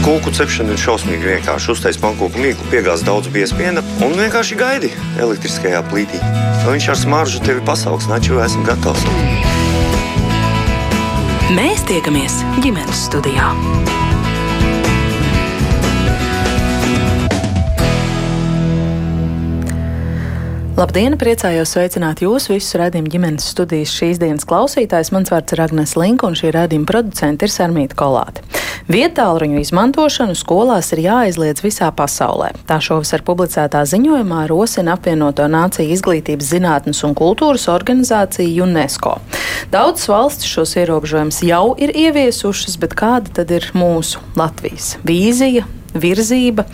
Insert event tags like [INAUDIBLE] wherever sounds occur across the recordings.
Kūku cepšana ir šausmīgi vienkārši. Uztais pankūku mīklu, piegāz daudz biespiena un vienkārši gaidi elektriskajā plītī. Viņš ar smaržu tevi pasaugs, naču esam gatavs. Mēs tiekamies ģimenes studijā. Labdien! Priecājos sveicināt jūs visus redzējumu ģimenes studijas šīs dienas klausītājus. Mans vārds ir Agnēs Linka, un šī redzējuma producente ir Sarmīta Kolāte. Vietāluņu izmantošanu skolās ir jāaizliedz visā pasaulē. Tā šovasar publicētā ziņojumā rosina apvienoto nāciju izglītības zinātnes un kultūras organizācija UNESCO. Daudzas valstis šos ierobežojumus jau ir ieviesušas, bet kāda tad ir mūsu Latvijas vīzija, virzība,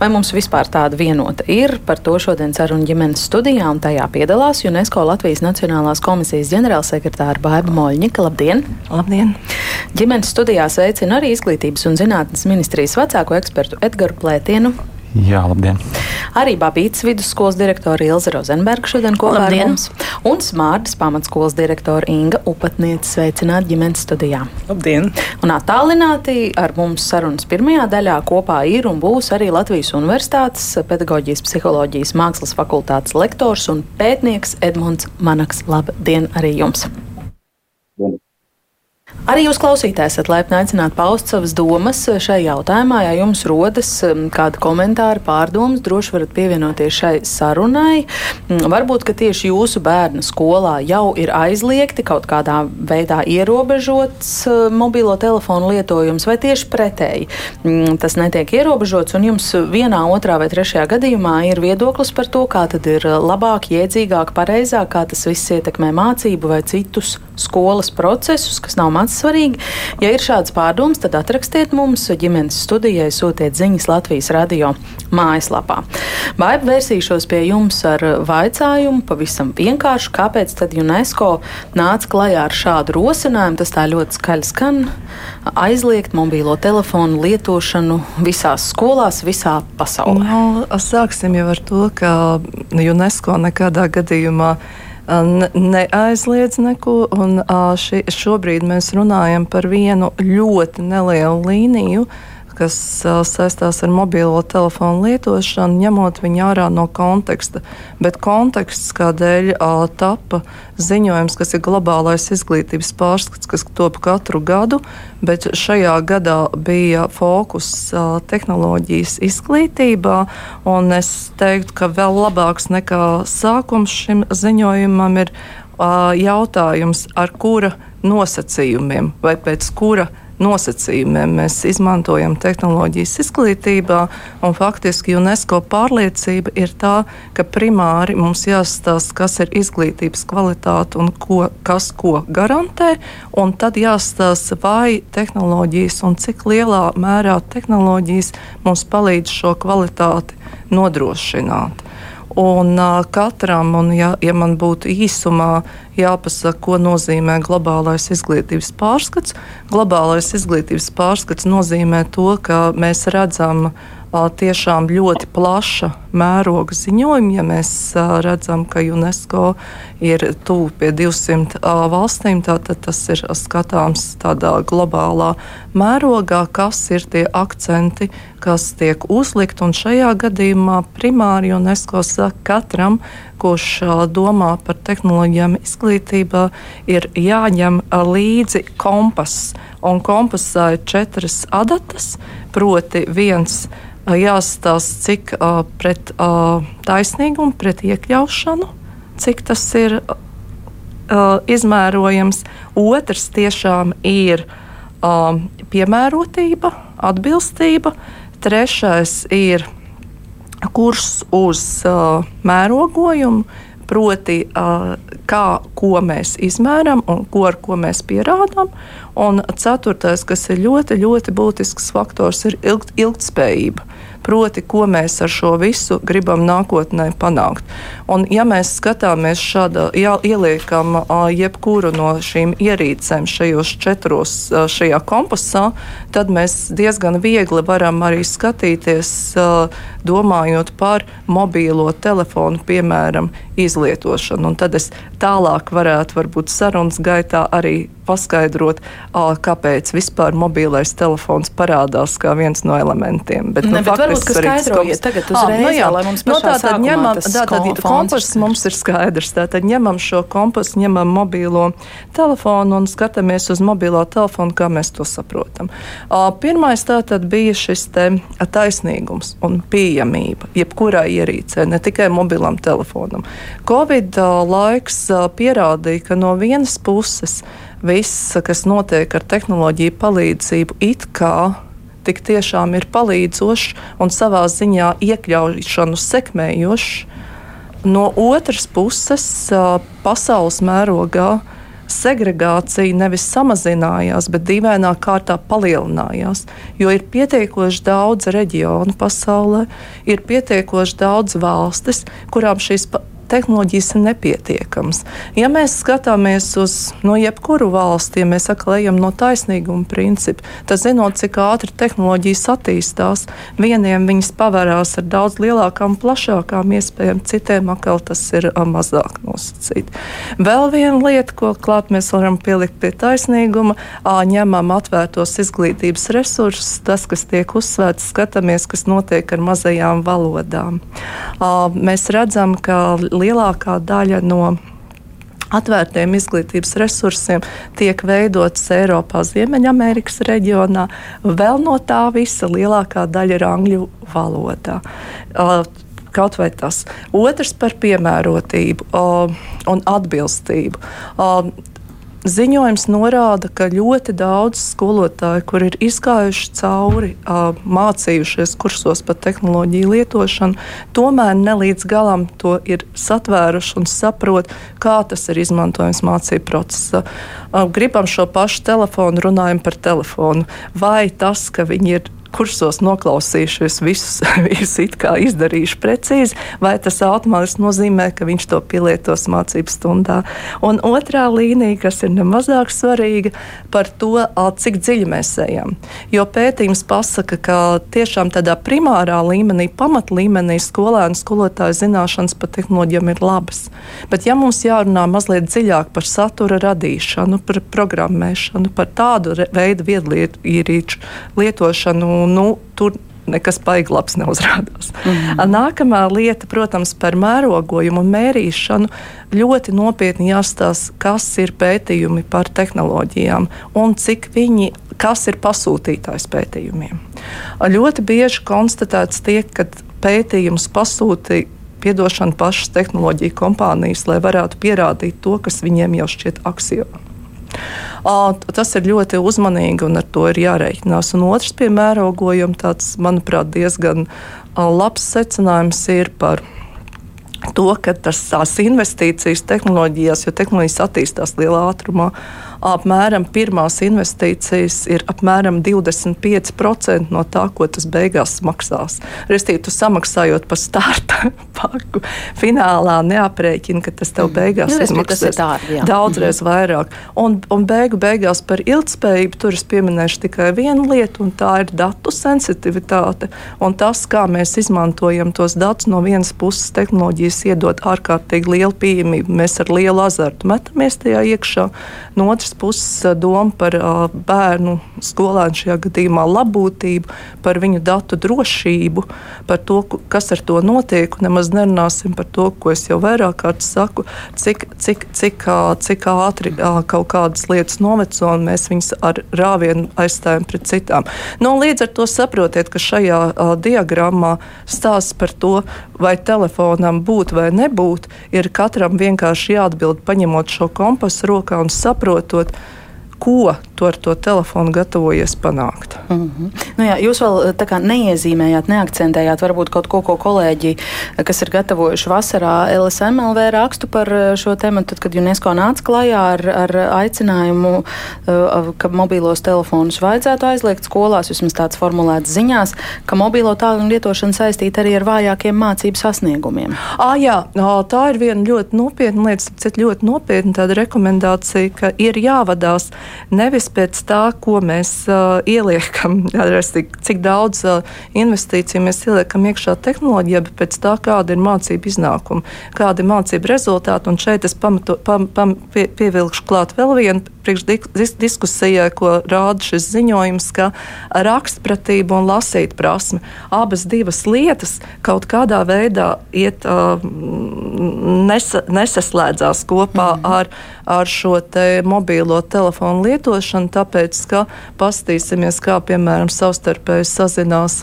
vai mums vispār tāda vienota ir. Par to šodien sarunu ģimenes studijā, un tajā piedalās UNESCO Latvijas Nacionālās komisijas ģenerālsekretāra Baiba Moļņika. Labdien! Labdien! Ģimenes studijā sveicina arī Izglītības un zinātnes ministrijas vecāko ekspertu Edgars Plētienu. Jā, labdien! Arī Babītas vidusskolas direktora Ilza Rozenberga šodien kopā labdien. ar mums un Smārdas pamatskolas direktora Inga Upatniece sveicināt ģimenes studijā. Labdien! Un attālināti ar mums sarunas pirmajā daļā kopā ir un būs arī Latvijas Universitātes pedagoģijas psiholoģijas mākslas fakultātes lektors un pētnieks Edmunds Manaks. Labdien arī jums! Arī jūs klausītājs esat laipni aicināti paust savas domas šai jautājumā. Ja jums rodas um, kādi komentāri, pārdomas, droši varat pievienoties šai sarunai. Mm, varbūt, ka tieši jūsu bērna skolā jau ir aizliegti kaut kādā veidā ierobežots uh, mobilo telefonu lietojums, vai tieši pretēji mm, tas netiek ierobežots, un jums vienā, otrā vai trešajā gadījumā ir viedoklis par to, kā tad ir labāk, iedzīgāk, pareizāk, kā tas viss ietekmē mācību vai citus skolas procesus, kas nav mācību svarīgi. Ja ir šāds pārdoms, tad atrakstiet mums ģimenes studijai, sūtiet ziņas Latvijas radio mājaslapā. Vai vērsīšos pie jums ar vaicājumu pavisam vienkārši, kāpēc tad UNESCO nāca klajā ar šādu rosinājumu, tas tā ļoti skaļi skan, aizliegt mobīlo telefonu lietošanu visās skolās, visā pasaulē? Nu, sāksim jau ar to, ka UNESCO nekādā gadījumā neaizliedz neko. Un, ši, šobrīd mēs runājam par vienu ļoti nelielu līniju, kas saistās ar mobilo telefonu lietošanu, ņemot viņu ārā no konteksta. Bet konteksts, kādēļ tapa ziņojums, kas ir globālais izglītības pārskats, kas top katru gadu, bet šajā gadā bija fokus tehnoloģijas izglītībā. Es teiktu, ka vēl labāks nekā sākums šim ziņojumam ir jautājums, ar kura nosacījumiem vai pēc kura nosacījumiem mēs izmantojam tehnoloģijas izglītībā. Faktiski UNESCO pārliecība ir tā, ka primāri mums jāstāsta, kas ir izglītības kvalitāte un ko, kas ko garantē, un tad jāstāsta, vai tehnoloģijas un cik lielā mērā tehnoloģijas mums palīdz šo kvalitāti nodrošināt. Un uh, katram, un ja, ja man būtu īsumā jāpasaka, ko nozīmē globālais izglītības pārskats, globālais izglītības pārskats nozīmē to, ka mēs redzam tiešām ļoti plaša mēroga ziņojumi. Ja mēs redzam, ka UNESCO ir tuvu pie 200 valstīm, tad tas ir skatāms tādā globālā mērogā, kas ir tie akcenti, kas tiek uzlikt. Un šajā gadījumā primāri UNESCO saka katram, kurš domā par tehnoloģijām izglītībā, ir jāņem līdzi kompass. Un kompasā ir četras adatas, proti viens jāstāsta, cik uh, pret uh, taisnīgumu, pret iekļaušanu, cik tas ir uh, izmērojams. Otrs tiešām ir uh, piemērotība, atbilstība. Trešais ir kurs uz uh, mērogojumu, proti, uh, kā, ko mēs izmēram un ko ar ko mēs pierādām. Un ceturtais, kas ir ļoti, ļoti būtisks faktors, ir ilgt, ilgtspējība proti, ko mēs ar šo visu gribam nākotnē panākt. Un, ja mēs skatāmies šādā, jā, ieliekam jebkuru no šīm ierīcēm šajos četros šajā kompasā, tad mēs diezgan viegli varam arī skatīties, domājot par mobīlo telefonu, piemēram, izlietošanu. Un tad es tālāk varētu varbūt sarunas gaitā arī paskaidrot, kāpēc vispār mobilais telefons parādās kā viens no elementiem. Bet, nu, ne, bet varbūt, ka skaidrojiet tagad uzreiz, à, nu jā, lai mums no, tātad ņemam, tātad kompas mums ir skaidrs, tātad ņemam šo kompasu, ņemam mobilo telefonu un skatāmies uz mobilo telefonu, kā mēs to saprotam. Pirmais tātad bija šis taisnīgums un pieejamība jebkurai ierīcē, ne tikai mobilam telefonam. Covid laiks pierādīja, ka no vienas puses viss, kas notiek ar tehnoloģiju palīdzību, it kā tik tiešām ir palīdzošs un savā ziņā iekļaušanu sekmējošs. No otras puses, pasaules mērogā segregācija nevis samazinājās, bet dīvainā kārtā palielinājās. Jo ir pietiekoši daudz reģionu pasaulē, ir pietiekoši daudz valstis, kurām šīs tehnoloģijas ir nepietiekamas. Ja mēs skatāmies uz no jebkuru valsti, ja mēs atkal ejam no taisnīguma principa, tad zinot, cik ātri tehnoloģijas attīstās, vieniem viņas pavērās ar daudz lielākām, plašākām iespējām, citiem atkal tas ir mazāk nosacīti. Vēl viena lieta, ko klāt mēs varam pielikt pie taisnīguma, ņemam atvērtos izglītības resursus, tas, kas tiek uzsvērts, skatāmies, kas notiek ar mazajām valodām. Mēs redzam, ka lielākā daļa no atvērtiem izglītības resursiem tiek veidotas Eiropā, Ziemeļamerikas reģionā. Vēl no tā visa lielākā daļa ir angļu valodā. Kaut vai tas. Otrs par piemērotību un atbilstību. Ziņojums norāda, ka ļoti daudz skolotāju, kur ir izgājuši cauri, mācījušies kursos par tehnoloģiju lietošanu, tomēr ne līdz galam to ir satvēruši un saprot, kā tas ir izmantojams mācību procesā. Gribam šo pašu telefonu, runājam par telefonu. Vai tas, ka viņi ir kursos noklausījušies visus, [LAUGHS] visus it kā izdarījuši precīzi, vai tas automātiski nozīmē, ka viņš to pielietos mācību stundā. Un otrā līnija, kas ir nemazāk svarīga, par to, cik dziļi mēs ejam. Jo pētījums pasaka, ka tiešām tādā primārā līmenī, pamatlīmenī skolēnu skolotāju zināšanas par tehnoloģijām ir labas. Bet ja mums jārunā mazliet dziļāk par satura radīšanu, par programmēšanu, par tādu veidu viedlietu lietošanu nu, tur nekas baigi labs neuzrādās. Mm. Nākamā lieta, protams, par mērogojumu un mērīšanu. Ļoti nopietni jāstāsta, kas ir pētījumi par tehnoloģijām un cik viņi, kas ir pasūtītājs pētījumiem. Ļoti bieži konstatēts tiek, ka pētījums pasūtīja piedošanu pašas tehnoloģiju kompānijas, lai varētu pierādīt to, kas viņiem jau šķiet axioma. Tas ir ļoti uzmanīgi un ar to ir jārēķinās. Un otrs piemērogojums, tāds, manuprāt, diezgan labs secinājums ir par to, ka tas, tās investīcijas tehnoloģijās, jo tehnoloģijas attīstās lielā ātrumā, apmēram pirmās investīcijas ir apmēram 25% no tā, ko tas beigās maksās. Restīvi, tu samaksājot par starta [LAUGHS] paku, finālā neaprēķini, ka tas tev beigās mm. izmaksās tā, daudzreiz mm -hmm. vairāk. Un, un beigu beigās par ilgspējību tur es pieminēšu tikai vienu lietu, un tā ir datu sensitivitāte un tas, kā mēs izmantojam tos datus no vienas puses tehnoloģijas iedod ārkārtīgi lielu pieejamību. Mēs ar lielu azartu metamies tajā iekšā. No otras otras puses doma par bērnu, skolēnu šajā gadījumā labbūtību, par viņu datu drošību, par to, kas ar to notiek. Nemaz nerunāsim par to, ko es jau vairāk kārt saku, cik, cik, cik, cik ātri kaut kādas lietas noveco un mēs viņus ar rāvienu aizstājam pret citām. Nu, līdz ar to saprotiet, ka šajā diagrammā stāsts par to, vai telefonam būt vai nebūt, ir katram vienkārši jāatbild, paņemot šo kompasu rokā un saprotot, saprotot, ko tu ar to telefonu gatavojies panākt. Mm -hmm. nu jā, jūs vēl eh, neiezīmējāt, neakcentējāt varbūt kaut ko, ko kolēģi, eh, kas ir gatavojuši vasarā LSMLV rakstu par eh, šo tēmu, tad, kad UNESCO nāca klajā ar, ar aicinājumu, ka mobilos telefonus vajadzētu aizliegt skolās, vismaz tāds formulēts ziņās, ka mobilo tālruņu lietošana saistīta arī ar vājākiem mācību sasniegumiem. À, jā, tā ir viena ļoti nopietna lieta, ļoti nopietna tāda rekomendācija, ka ir jāvadās nevis pēc tā, ko mēs uh, ieliekam, [LAUGHS] cik daudz uh, investīciju mēs ieliekam iekšā tehnoloģijā, bet pēc tā, kāda ir mācību iznākuma, kāda ir mācību rezultāti. Un šeit es pamato, pam, pam, pie, pievilkšu klāt vēl vienu priekšdiskusijai, ko rāda šis ziņojums, ka rakstpratība un lasīt prasme abas divas lietas kaut kādā veidā iet uh, nesa, nesaslēdzās kopā mm. ar, ar šo te mobīlo telefonu lietošanu, tāpēc, ka pastīsimies, kā piemēram savstarpēji sazinās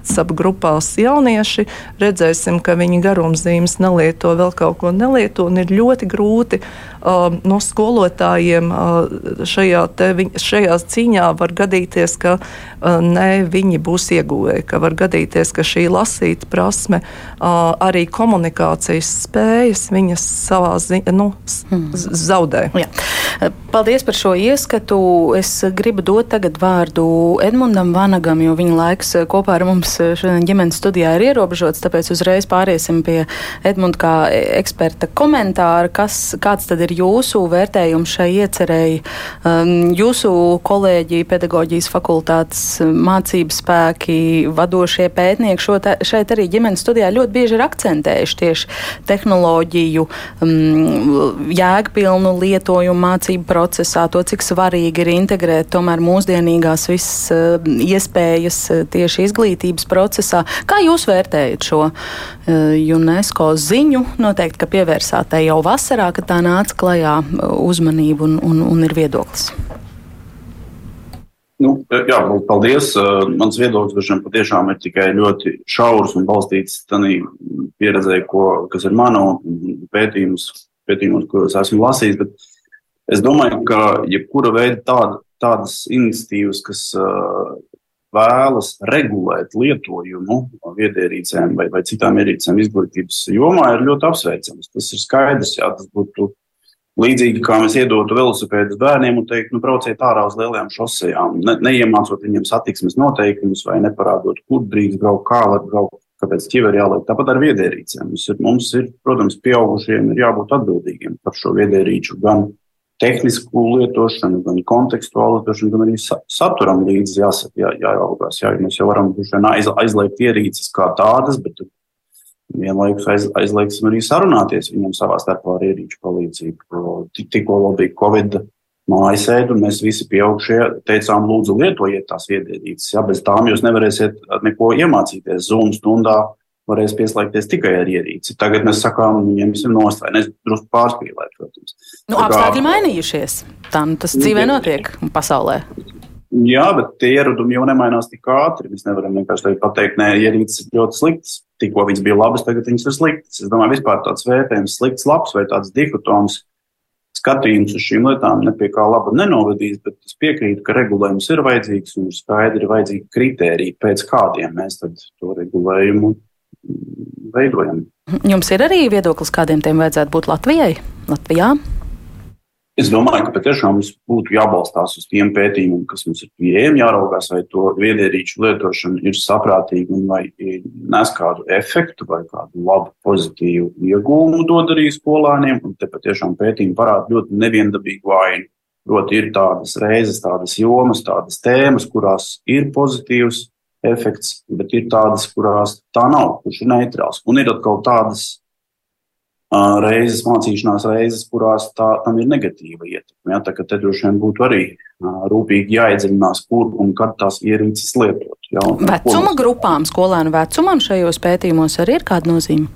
WhatsApp grupās jaunieši, redzēsim, ka viņi garumzīmes nelieto, vēl kaut ko nelieto, un ir ļoti grūti uh, no skolotājiem uh, šajā, te, šajā cīņā var gadīties, ka uh, ne viņi būs ieguvēji, ka var gadīties, ka šī lasīt prasme, uh, arī komunikācijas spējas viņas savā ziņā nu, hmm. zaudē. Jā. Paldies par šo ieskatu. Es gribu dot tagad vārdu Edmundam Vanagam, jo viņa laiks kopā ar mums šodien ģimenes studijā ir ierobežots, tāpēc uzreiz pāriesim pie Edmunda kā eksperta komentāra, kas, kāds tad ir jūsu vērtējums šai iecerēji. Um, jūsu kolēģi, pedagoģijas fakultātes mācību spēki, vadošie pētnieki šo tā, šeit arī ģimenes studijā ļoti bieži ir akcentējuši tieši tehnoloģiju, um, jēgpilnu lietojumu mācību procesā, to, cik svarīgi ir integrēt tomēr mūsdienīgās visas iespējas tieši izglītības procesā. Kā jūs vērtējat šo uh, UNESCO ziņu? Noteikti, ka pievērsāt tai jau vasarā, kad tā nāca klajā uzmanību un, un, un ir viedoklis. Nu, jā, paldies. Mans viedoklis patiešām ir tikai ļoti šaurs un balstīts tādā pieredzē, ko, kas ir mana pētījums, pētījums, ko es esmu lasījis. Bet es domāju, ka jebkura veida tāda, tādas iniciatīvas, kas vēlas regulēt lietojumu viedierīcēm vai, vai citām ierīcēm izglītības jomā, ir ļoti apsveicams. Tas ir skaidrs, jā, tas būtu Līdzīgi kā mēs iedotu velosipēdus bērniem un teikt, nu, brauciet ārā uz lielajām šosejām, ne, neiemācot viņiem satiksmes noteikumus vai neparādot, kur drīkst braukt, kā var braukt, kāpēc ķiver jāliek. Tāpat ar viedierīcēm. Mums ir, mums ir, protams, pieaugušiem ir jābūt atbildīgiem par šo viedierīču gan tehnisku lietošanu, gan kontekstuālu lietošanu, gan arī saturam līdzi jāsaka, jā, jāraugās. Jā, mēs jau varam aiz, aizliegt ierīces kā tādas, bet vienlaikus aiz, aizliegsim arī sarunāties viņam savā starpā ar ierīču palīdzību. Tikko vēl bija Covid mājasēde, un mēs visi pieaugušie teicām, lūdzu, lietojiet tās viedierīces. Ja, bez tām jūs nevarēsiet neko iemācīties. Zoom stundā varēs pieslēgties tikai ar ierīci. Tagad mēs sakām, nu, ņemsim nost, vai ne? Drusku pārspīlēt, protams. Nu, apstākļi mainījušies. Tā nu, tas dzīvē notiek pasaulē. Jā, bet tie ieradumi jau nemainās tik ātri. Mēs nevaram vienkārši pateikt, nē, ierīces ir ļoti sliktas. Tikko viņas bija labas, tagad viņas ir sliktas. Es domāju, vispār tāds vērtējums, slikts, labs vai tāds dihotons skatījums uz šīm lietām ne pie kā laba nenovedīs, bet es piekrītu, ka regulējums ir vajadzīgs un ir skaidri vajadzīgi kriteriji, pēc kādiem mēs to regulējumu veidojam. Jums ir arī viedoklis, kādiem tiem vajadzētu būt Latvijai? Latvijā? Es domāju, ka patiešām mums būtu jābalstās uz tiem pētījumiem, kas mums ir pieejami, jāraugās, vai to viedierīču lietošana ir saprātīga un vai nes kādu efektu vai kādu labu pozitīvu iegūmu dod arī skolāniem. Un te patiešām pētījumi parāda ļoti neviendabīgu vainu. Proti, ir tādas reizes, tādas jomas, tādas tēmas, kurās ir pozitīvs efekts, bet ir tādas, kurās tā nav, kurš ir neitrāls. Un ir atkal tādas reizes, mācīšanās reizes, kurās tā, tam ir negatīva ietekme. Ja, tā kā te droši vien būtu arī rūpīgi jāiedziļinās, kur un kad tās ierīces lietot. Ja, Vecuma grupām, skolēnu vecumam šajos pētījumos arī ir kāda nozīme?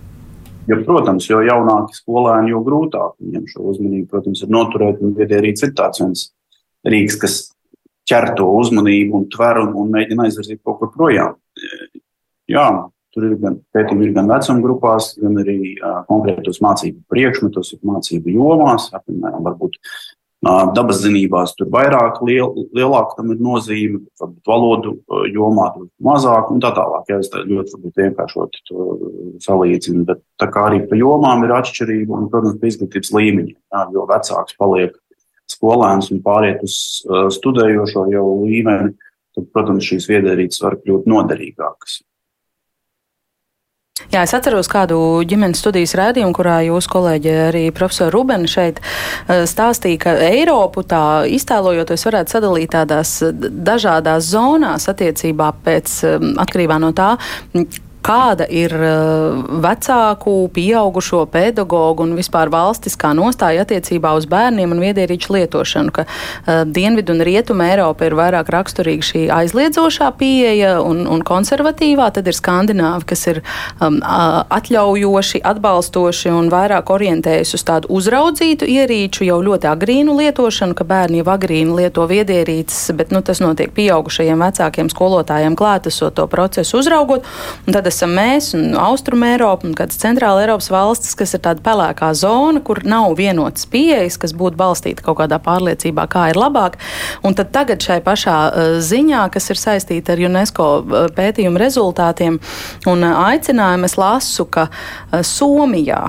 Ja, protams, jo jaunāki skolēni, jo grūtāk viņiem šo uzmanību, protams, ir noturēt. Un ir tāds viens rīks, kas ķer to uzmanību un tver un, un mēģina aizvirzīt kaut kur projām. Jā, Tur ir gan pētījumi, ir gan vecuma grupās, gan arī uh, konkrētos mācību priekšmetos, mācību jomās, apmēram, varbūt dabas zinībās tur vairāk, liel, lielāka tam ir nozīme, varbūt valodu jomā tur mazāk un tā tālāk. Jā, es tā ļoti vienkāršot to salīdzinu, bet tā kā arī pa jomām ir atšķirība un, protams, pa izglītības līmeņi, jā, jo vecāks paliek skolēns un pāriet uz uh, studējošo jau līmeni, tad, protams, šīs viedierīces var kļūt noderīgākas. Jā, es atceros kādu ģimenes studijas rādījumu, kurā jūs kolēģi arī profesori Rubeni šeit eh, stāstīja, ka Eiropu tā iztēlojoties varētu sadalīt tādās dažādās zonās attiecībā pēc atkarībā no tā, kāda ir uh, vecāku, pieaugušo pedagoģu un vispār valstiskā nostāja attiecībā uz bērniem un viedierīču lietošanu, ka uh, Dienvidu un Rietumu Eiropa ir vairāk raksturīga šī aizliedzošā pieeja un, un konservatīvā, tad ir Skandināvi, kas ir um, atļaujoši, atbalstoši un vairāk orientējas uz tādu uzraudzītu ierīču jau ļoti agrīnu lietošanu, ka bērni jau agrīni lieto viedierīces, bet nu, tas notiek pieaugušajiem vecākiem skolotājiem klātesot to procesu uzraugot. Un tad esam mēs un Austrum Eiropa un kādas centrāla Eiropas valstis, kas ir tāda pelēkā zona, kur nav vienotas pieejas, kas būtu balstīta kaut kādā pārliecībā, kā ir labāk. Un tad tagad šai pašā uh, ziņā, kas ir saistīta ar UNESCO uh, pētījumu rezultātiem un uh, aicinājumu, es lasu, ka Somijā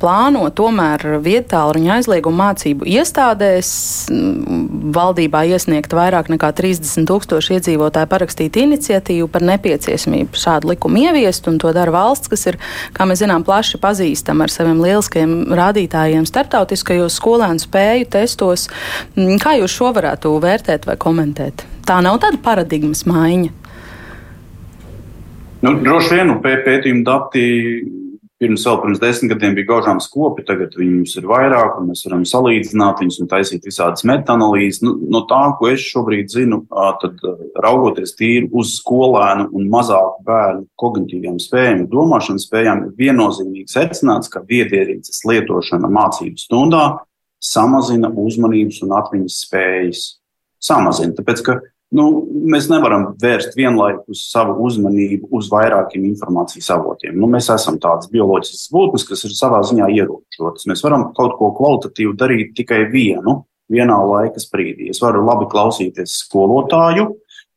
plāno tomēr vietāluņa aizliegumu mācību iestādēs valdībā iesniegt vairāk nekā 30 tūkstoši iedzīvotāju parakstīt iniciatīvu par nepieciešamību šādu likumu ieviest, un to dara valsts, kas ir, kā mēs zinām, plaši pazīstama ar saviem lieliskajiem rādītājiem starptautiskajos skolēnu spēju testos. Kā jūs šo varētu vērtēt vai komentēt? Tā nav tāda paradigmas maiņa. Nu, droši vien nu, pētījuma dati Pirms vēl pirms desmit gadiem bija gaužām skopi, tagad viņus ir vairāk, un mēs varam salīdzināt viņus un taisīt visādas metanalīzes. Nu, no tā, ko es šobrīd zinu, tad raugoties tīri uz skolēnu un mazāku bērnu kognitīviem spējām, domāšanas spējām, ir viennozīmīgi secināts, ka viedierīces lietošana mācību stundā samazina uzmanības un atmiņas spējas. Samazina, tāpēc, ka nu, mēs nevaram vērst vienlaikus savu uzmanību uz vairākiem informācijas avotiem. Nu, mēs esam tādas bioloģiskas būtnes, kas ir savā ziņā ierobežotas. Mēs varam kaut ko kvalitatīvu darīt tikai vienu, vienā laika brīdī. Es varu labi klausīties skolotāju,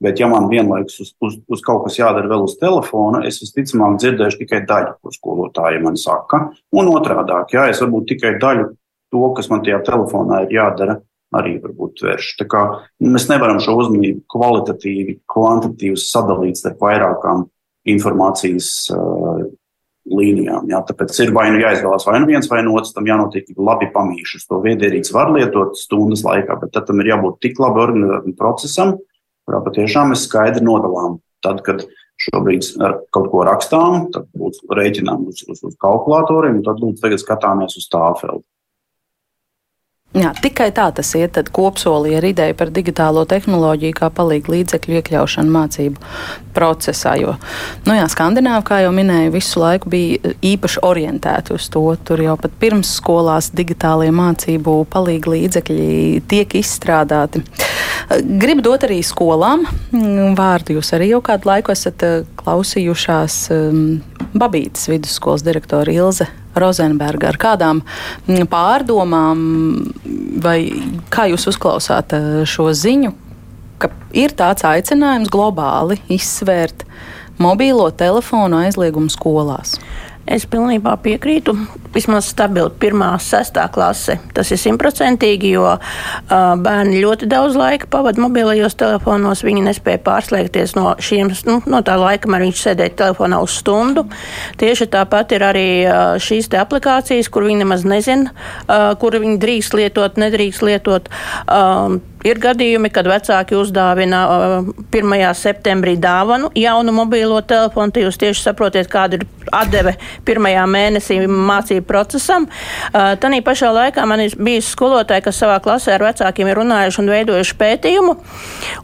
bet, ja man vienlaikus uz, uz, uz kaut kas jādara vēl uz telefona, es visticamāk dzirdēšu tikai daļu, ko skolotāja man saka. Un otrādi, ja es varbūt tikai daļu to, kas man tajā telefonā ir jādara arī varbūt vērš. Tā kā mēs nevaram šo uzmanību kvalitatīvi, kvantitīvi sadalīt starp vairākām informācijas uh, līnijām. Jā. Tāpēc ir vai nu jāizvēlas vai nu viens vai no otrs, tam jānotiek labi pamīšus. To viedierīci var lietot stundas laikā, bet tad tam ir jābūt tik labi organizētam procesam, kurā patiešām mēs skaidri nodalām. Tad, kad šobrīd kaut ko rakstām, tad lūdzu rēķinām uz, uz, uz kalkulatoriem, un tad lūdzu tagad skatāmies uz tāfeldu. Jā, tikai tā tas iet. Kopsolī ar ideju par digitālo tehnoloģiju kā palīgu līdzekļu iekļaušanu mācību procesā. Jo, nu jā, Skandināvi, kā jau minēju, visu laiku bija īpaši orientēti uz to. Tur jau pat pirms skolās digitālie mācību palīgu līdzekļi tiek izstrādāti. Gribu dot arī skolām vārdu. Jūs arī jau kādu laiku esat eh, klausījušās um, Babītas vidusskolas direktora Ilze Rozenberga, ar kādām mm, pārdomām vai kā jūs uzklausāt eh, šo ziņu, ka ir tāds aicinājums globāli izsvērt mobīlo telefonu aizliegumu skolās? Es pilnībā piekrītu. Vismaz stabili pirmā, sestā klase. Tas ir simtprocentīgi, jo uh, bērni ļoti daudz laika pavadīja mobilajos telefonos. Viņi nespēja pārslēgties no, šiem, nu, no tā laika, kamēr viņš sēdēja telefonā uz stundu. Tieši tāpat ir arī uh, šīs aplikācijas, kur viņi nemaz nezina, uh, kur viņi drīkst lietot, nedrīkst lietot. Uh, Ir gadījumi, kad vecāki uzdāvina uh, 1. septembrī dāvanu jaunu mobīlo telefonu. Jūs tieši saprotiet, kāda ir atdeve pirmajā mēnesī mācību procesam. Uh, Tanī pašā laikā man ir bijis skolotāji, kas savā klasē ar vecākiem ir runājuši un veidojuši pētījumu.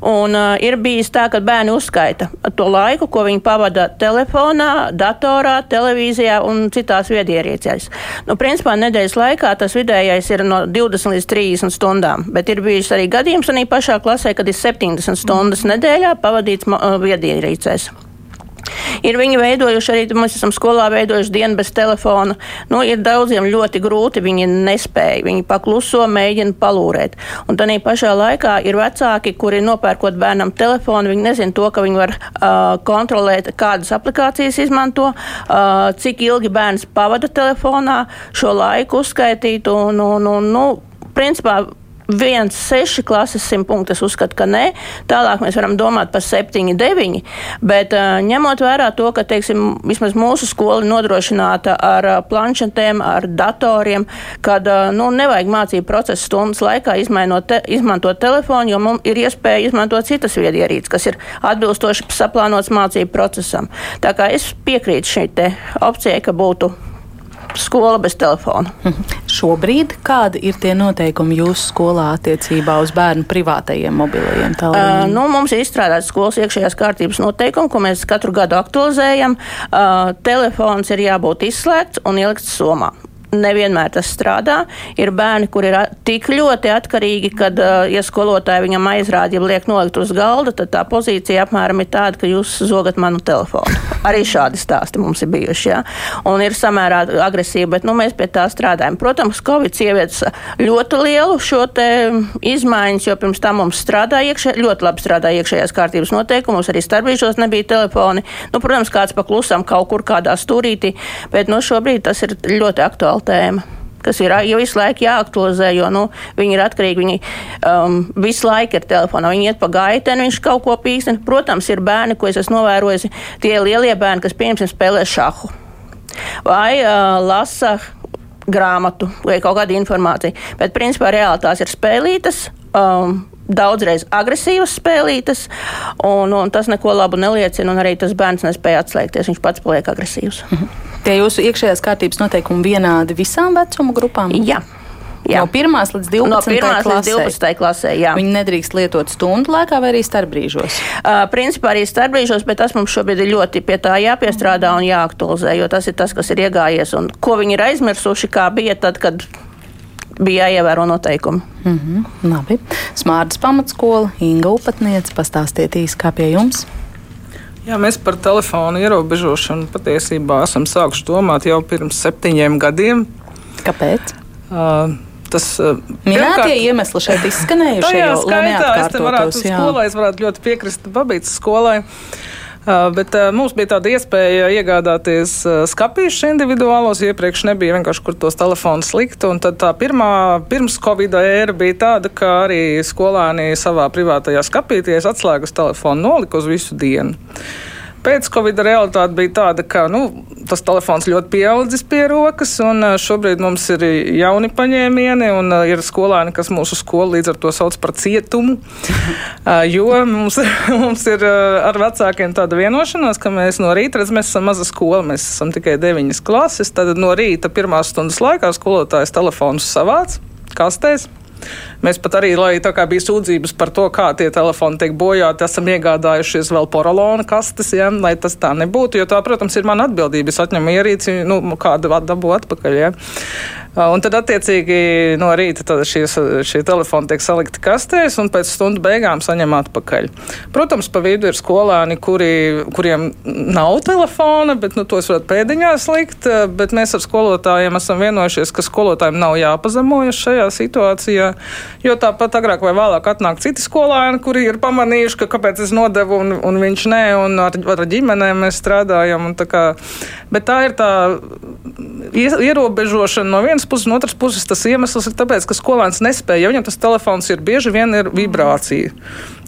Un, uh, ir bijis tā, ka bērni uzskaita to laiku, ko viņi pavada telefonā, datorā, televīzijā un citās viedierīcēs. Nu, principā nedēļas laikā tas vidējais ir no 20 līdz 30 stundām, bet ir bijis arī gadījums arī pašā klasē, kad ir 70 stundas nedēļā pavadīts viedierīcēs. Ir viņi veidojuši arī, mēs esam skolā veidojuši dienu bez telefona. Nu, ir daudziem ļoti grūti, viņi nespēja, viņi pakluso, mēģina palūrēt. Un tādā pašā laikā ir vecāki, kuri nopērkot bērnam telefonu, viņi nezina to, ka viņi var uh, kontrolēt, kādas aplikācijas izmanto, uh, cik ilgi bērns pavada telefonā, šo laiku uzskaitīt un, un, un nu, principā viens, seši klases simt punktus, uzskatu, ka nē. Tālāk mēs varam domāt par septiņi, deviņi. Bet uh, ņemot vērā to, ka, teiksim, vismaz mūsu skola nodrošināta ar uh, planšetēm, ar datoriem, kad uh, nu, nevajag mācību procesu stundas laikā te, izmantot telefonu, jo mums ir iespēja izmantot citas viedierīces, kas ir atbilstoši saplānots mācību procesam. Tā kā es piekrītu šai opcijai, ka būtu skola bez telefona. [LAUGHS] Šobrīd kādi ir tie noteikumi jūsu skolā attiecībā uz bērnu privātajiem mobilajiem tālruņiem? Uh, nu, mums ir izstrādāts skolas iekšējās kārtības noteikumi, ko mēs katru gadu aktualizējam. Uh, telefons ir jābūt izslēgts un ielikts somā nevienmēr tas strādā. Ir bērni, kur ir tik ļoti atkarīgi, kad, ja skolotāji viņam aizrāda, ja liek nolikt uz galda, tad tā pozīcija apmēram ir tāda, ka jūs zogat manu telefonu. Arī šādi stāsti mums ir bijuši. Ja? Un ir samērā agresīvi, bet nu, mēs pie tā strādājam. Protams, Covid ievietas ļoti lielu šo izmaiņas, jo pirms tam mums strādāja iekšē, ļoti labi strādāja iekšējās kārtības noteikumus, arī starpbrīžos nebija telefoni. Nu, protams, kāds paklusam kaut kur kādā stūrītī, bet nu, šobrīd tas ir ļoti aktuāli tēma kas ir jau visu laiku jāaktualizē, jo nu, viņi ir atkarīgi. Viņi um, visu laiku ir telefonā, viņi iet pa gaiteni, viņš kaut ko pīkstina. Protams, ir bērni, ko es esmu novērojusi, tie lielie bērni, kas pieņemsim spēlē šahu vai uh, lasa grāmatu vai kaut kādu informāciju. Bet principā reāli tās ir spēlītas. Um, Daudzreiz agresīvas spēlītas, un, un tas neko labu neliecina. Arī tas bērns nespēja atslēgties. Viņš pats paliek agresīvs. Mhm. Tie jūsu iekšējās kārtības noteikumi vienādi visām vecuma grupām? Jā. Jā. No 1 līdz 12. No 1 līdz 12. klasē. Jā. Viņi nedrīkst lietot stundu laikā vai arī starpbrīžos? Uh, principā arī starpbrīžos, bet tas mums šobrīd ir ļoti pie tā jāpiestrādā un jāaktualizē, jo tas ir tas, kas ir iegājies un ko viņi ir aizmirsuši, kā bija tad, kad bija jāievēro noteikumi. Mm -hmm, labi. Smārdas pamatskola, Inga Upatniece, pastāstiet īsi, kā pie jums. Jā, mēs par telefonu ierobežošanu patiesībā esam sākuši domāt jau pirms septiņiem gadiem. Kāpēc? Uh, tas minētie iemesli šeit izskanējuši. [LAUGHS] Jā, skaitā es te varētu jā. skolai, es varētu ļoti piekrist Babītas skolai. Uh, bet mums bija tāda iespēja iegādāties skāpīšus individuālos. Iepriekš nebija vienkārši, kur tos telefonus likt. Un tad tā pirmā, pirms Covid ēra bija tāda, ka arī skolēni savā privātajā skāpīties atslēgas telefonu nolika uz visu dienu. Pēc Covid realitāte bija tāda, ka nu, tas telefons ļoti pieaudzis pie rokas, un šobrīd mums ir jauni paņēmieni, un ir skolēni, kas mūsu skolu līdz ar to sauc par cietumu. [LAUGHS] jo mums, [LAUGHS] mums ir ar vecākiem tāda vienošanās, ka mēs no rīta, redz, mēs esam maza skola, mēs esam tikai deviņas klases, tad no rīta pirmās stundas laikā skolotājs telefonus savāc kastēs. Mēs pat arī, lai tā kā bija sūdzības par to, kā tie telefoni tiek bojāti, esam iegādājušies vēl porolona kastes, ja, lai tas tā nebūtu. Jo tā, protams, ir mana atbildība. Es atņemu ierīci, nu, kādu dabu atpakaļ. Ja. Un tad, attiecīgi, no rīta šīs, šie telefoni tiek salikti kastēs, un pēc stundu beigām saņem atpakaļ. Protams, pa vidu ir skolēni, kuri, kuriem nav telefona, bet nu, tos varat pēdiņās likt. Bet mēs ar skolotājiem esam vienojušies, ka skolotājiem nav jāpazemojas šajā situācijā. Jo tāpat agrāk vai vēlāk atnāk citi skolēni, kuri ir pamanījuši, ka kāpēc es nodevu un, un viņš nē, un ar, ar ģimenēm mēs strādājam. Kā, bet tā ir tā ierobežošana no vienas puses, no otras puses tas iemesls ir tāpēc, ka skolēns nespēja, ja viņam tas telefons ir bieži vien ir vibrācija.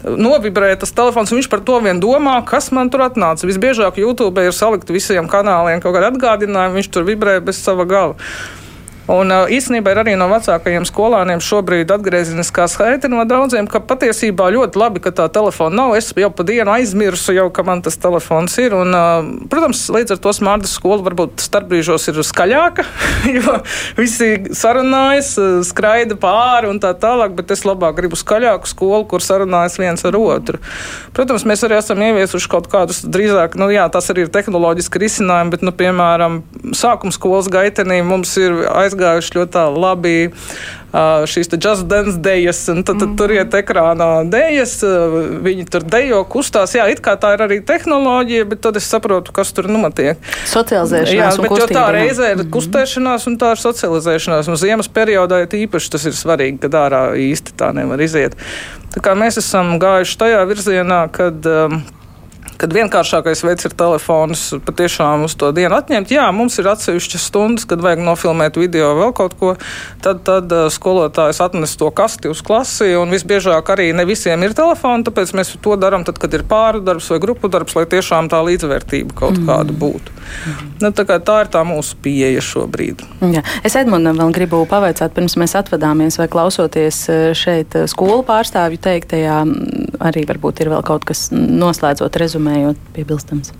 Novibrē tas telefons, un viņš par to vien domā, kas man tur atnāca. Visbiežāk YouTube ir salikt visiem kanāliem kaut kādi atgādinājumi, viņš tur vibrē bez sava gala. Un īstenībā ir arī no vecākajiem skolāniem šobrīd atgriezeniskā skaita no daudziem, ka patiesībā ļoti labi, ka tā telefona nav. Es jau pa dienu aizmirsu, jau, ka man tas telefons ir. Un, protams, līdz ar to smārdas skola varbūt starpbrīžos ir skaļāka, [LAUGHS] jo visi sarunājas, skraida pāri un tā tālāk, bet es labāk gribu skaļāku skolu, kur sarunājas viens ar otru. Protams, mēs arī esam ieviesuši kaut kādus drīzāk, nu jā, tas arī ir tehnoloģiski risinājumi, bet, nu, piemēram, sākuma skolas gaitenī mums ir aizgājis aizgājuši ļoti labi šīs jazz dance dejas, un tad, tad mm -hmm. tur iet ekrānā dejas, viņi tur dejo, kustās. Jā, it kā tā ir arī tehnoloģija, bet tad es saprotu, kas tur notiek. Socializēšanās. Jā, bet kustība, tā reizē ir mm -hmm. kustēšanās un tā ir socializēšanās. Un ziemas periodā ir īpaši tas ir svarīgi, kad ārā īsti tā nevar iziet. Tā kā mēs esam gājuši tajā virzienā, kad um, kad vienkāršākais veids ir telefons patiešām uz to dienu atņemt. Jā, mums ir atsevišķas stundas, kad vajag nofilmēt video vēl kaut ko. Tad, tad uh, skolotājs atnes to kasti uz klasi, un visbiežāk arī ne visiem ir telefoni, tāpēc mēs to darām tad, kad ir pāri darbs vai grupu darbs, lai tiešām tā līdzvērtība kaut mm. kāda būtu. Mm. Nu, tā, tā ir tā mūsu pieeja šobrīd. Jā. Es Edmundam vēl gribu pavaicāt, pirms mēs atvadāmies vai klausoties uh, šeit uh, skolu pārstāvju teiktajā, arī varbūt ir vēl kaut kas noslēdzot rezumēt rezumējot, piebilstams?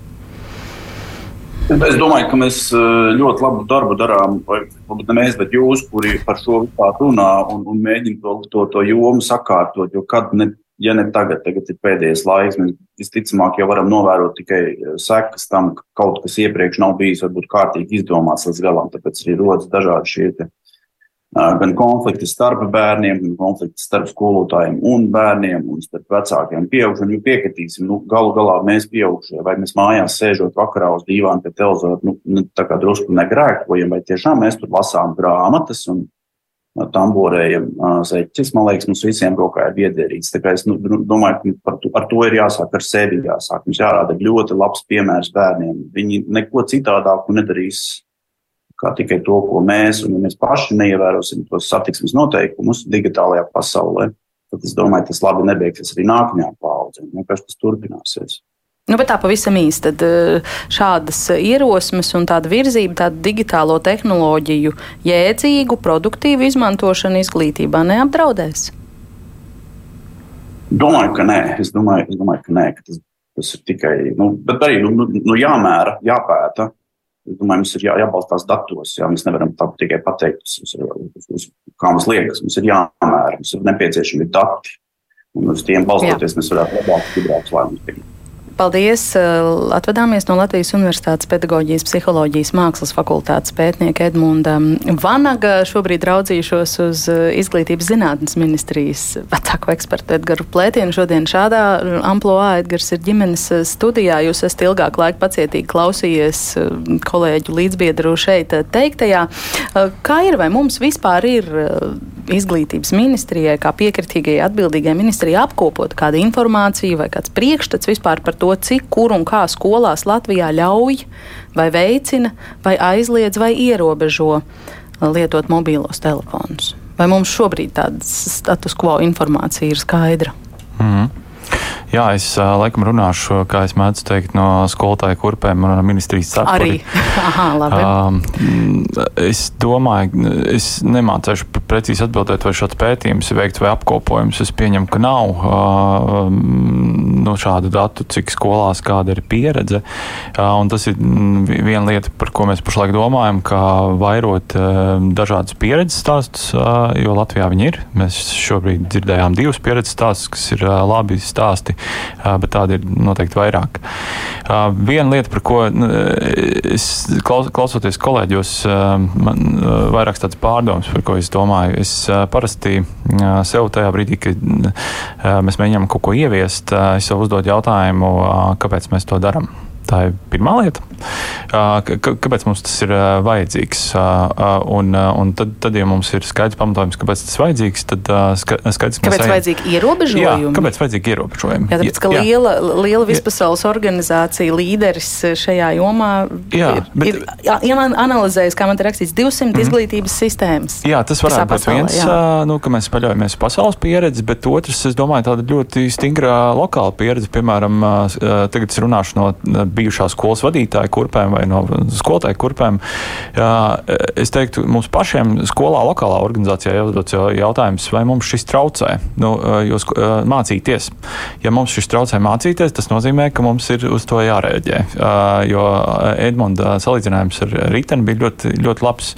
Es domāju, ka mēs eh, ļoti labu darbu darām, vai ne mēs, bet jūs, kuri par šo vispār runā un, un mēģina to, to, to jomu sakārtot. Jo kad, ne, ja ne tagad, tagad ir pēdējais laiks, mēs visticamāk jau varam novērot tikai eh, sekas tam, ka kaut kas iepriekš nav bijis varbūt kārtīgi izdomāts līdz galam. Tāpēc arī rodas dažādi šie gan konflikti starp bērniem, gan konflikti starp skolotājiem un bērniem, un starp vecākiem un pieaugušiem. Jo piekritīsim, nu, galu galā mēs pieaugušie, vai mēs mājās sēžot vakarā uz dīvāna pie televizora, nu, nu, tā kā drusku negrēkojam, vai tiešām mēs tur lasām grāmatas un tamborējam zeķis. Man liekas, mums visiem rokā ir viedierīgs. Tā kā es nu, nu domāju, ka to, ar to ir jāsāk ar sevi jāsāk. Mums jārāda ļoti labs piemērs bērniem. Viņi neko citādāku nedarīs kā tikai to, ko mēs, un ja mēs paši neievērosim tos satiksmes noteikumus digitālajā pasaulē, tad es domāju, tas labi nebeigsies arī nākamajām paudzēm. Vienkārši tas turpināsies. Nu, bet tā pavisam īsti tad eh, šādas ierosmes un tāda virzība, tāda digitālo tehnoloģiju jēdzīgu, produktīvu izmantošanu izglītībā neapdraudēs? Domāju, ka nē. Es domāju, es domāju ka nē, ka tas, tas ir tikai, nu, bet arī nu, nu, nu jāmēra, jāpēta. Es domāju, mums ir jā, jābalstās datos. Jā, mēs nevaram tā tikai pateikt, uz, uz, uz, kā mums liekas. Mums ir jāmēra, mums ir nepieciešami dati. Un uz tiem balstoties, jā. mēs varētu labāk, gudrākus lēmumus. Paldies! Eh, atvadāmies no Latvijas Universitātes pedagoģijas, psiholoģijas, mākslas fakultātes pētnieka Edmunda Vanaga. Šobrīd raudzīšos uz eh, izglītības zinātnes ministrijas vecāko ekspertu Edgaru Plētienu. Šodien šādā amploā Edgars ir ģimenes eh, studijā. Jūs esat ilgāk laika pacietīgi klausījies kolēģu līdzbiedru šeit teiktajā. Kā ir, vai mums vispār ir izglītības ministrijai, kā piekritīgajai atbildīgajai ministrijai apkopot kādu informāciju vai kāds priekšstats vispār par to, to, cik, kur un kā skolās Latvijā ļauj, vai veicina, vai aizliedz, vai ierobežo lietot mobīlos telefonus. Vai mums šobrīd tāda status quo informācija ir skaidra? Mm -hmm. Jā, es laikam runāšu, kā es mēdzu teikt, no skolotāja kurpēm un ministrijas cepuri. Arī. [LAUGHS] Aha, labi. Es domāju, es nemācēšu precīzi atbildēt, vai šāds pētījums ir veikts vai apkopojums. Es pieņemu, ka nav no šādu datu, cik skolās kāda ir pieredze. Un tas ir viena lieta, par ko mēs pašlaik domājam, kā vairot dažādas pieredzes stāstus, jo Latvijā viņi ir. Mēs šobrīd dzirdējām divus pieredzes stāstus, kas ir labi stāsti bet tādi ir noteikti vairāk. Viena lieta, par ko nu, es klausoties kolēģos, man vairākas tādas pārdomas, par ko es domāju. Es parasti sev tajā brīdī, kad mēs mēģinām kaut ko ieviest, es sev uzdodu jautājumu, kāpēc mēs to darām. Tā ir pirmā lieta. Kāpēc mums tas ir vajadzīgs? Un, un tad, tad, ja mums ir skaidrs pamatojums, kāpēc tas ir vajadzīgs, tad skaidrs, kāpēc ir vajadzīgi ierobežojumi. Jā, kāpēc vajadzīgi ierobežojumi? Jā, tāpēc, ka jā. liela, liela vispasaules organizācija, līderis šajā jomā jā, bet, ir, ir analizējis, kā man te rakstīts, 200 mm. izglītības sistēmas. Jā, tas varētu būt viens, jā. nu, ka mēs paļaujamies pasaules pieredzi, bet otrs, es domāju, tāda ļoti stingra lokāla pieredze. Piemēram, tagad es runāšu no bijušās skolas vadītāja kurpēm vai no skolotāja kurpēm. Jā, es teiktu, mums pašiem skolā, lokālā organizācijā jāuzdod jautājums, vai mums šis traucē nu, jūs, mācīties. Ja mums šis traucē mācīties, tas nozīmē, ka mums ir uz to jārēģē. Jo Edmunda salīdzinājums ar riteni bija ļoti, ļoti labs.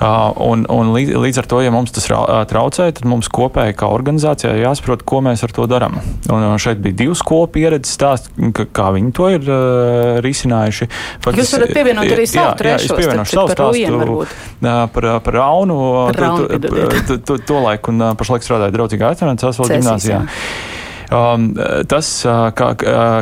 Un, un līdz, ar to, ja mums tas traucē, tad mums kopēji kā organizācijai jāsaprot, ko mēs ar to darām. Un šeit bija divu skolu pieredzes stāsts, kā viņi to ir uh, risinājuši. Pat Jūs varat pievienot arī savu trešo. Stāstu par, par Raunu, par Raunu to, to, to, to laiku, un pašlaik strādāju draudzīgā aizsardzības gimnāzijā. Jā. Um, tas, kā,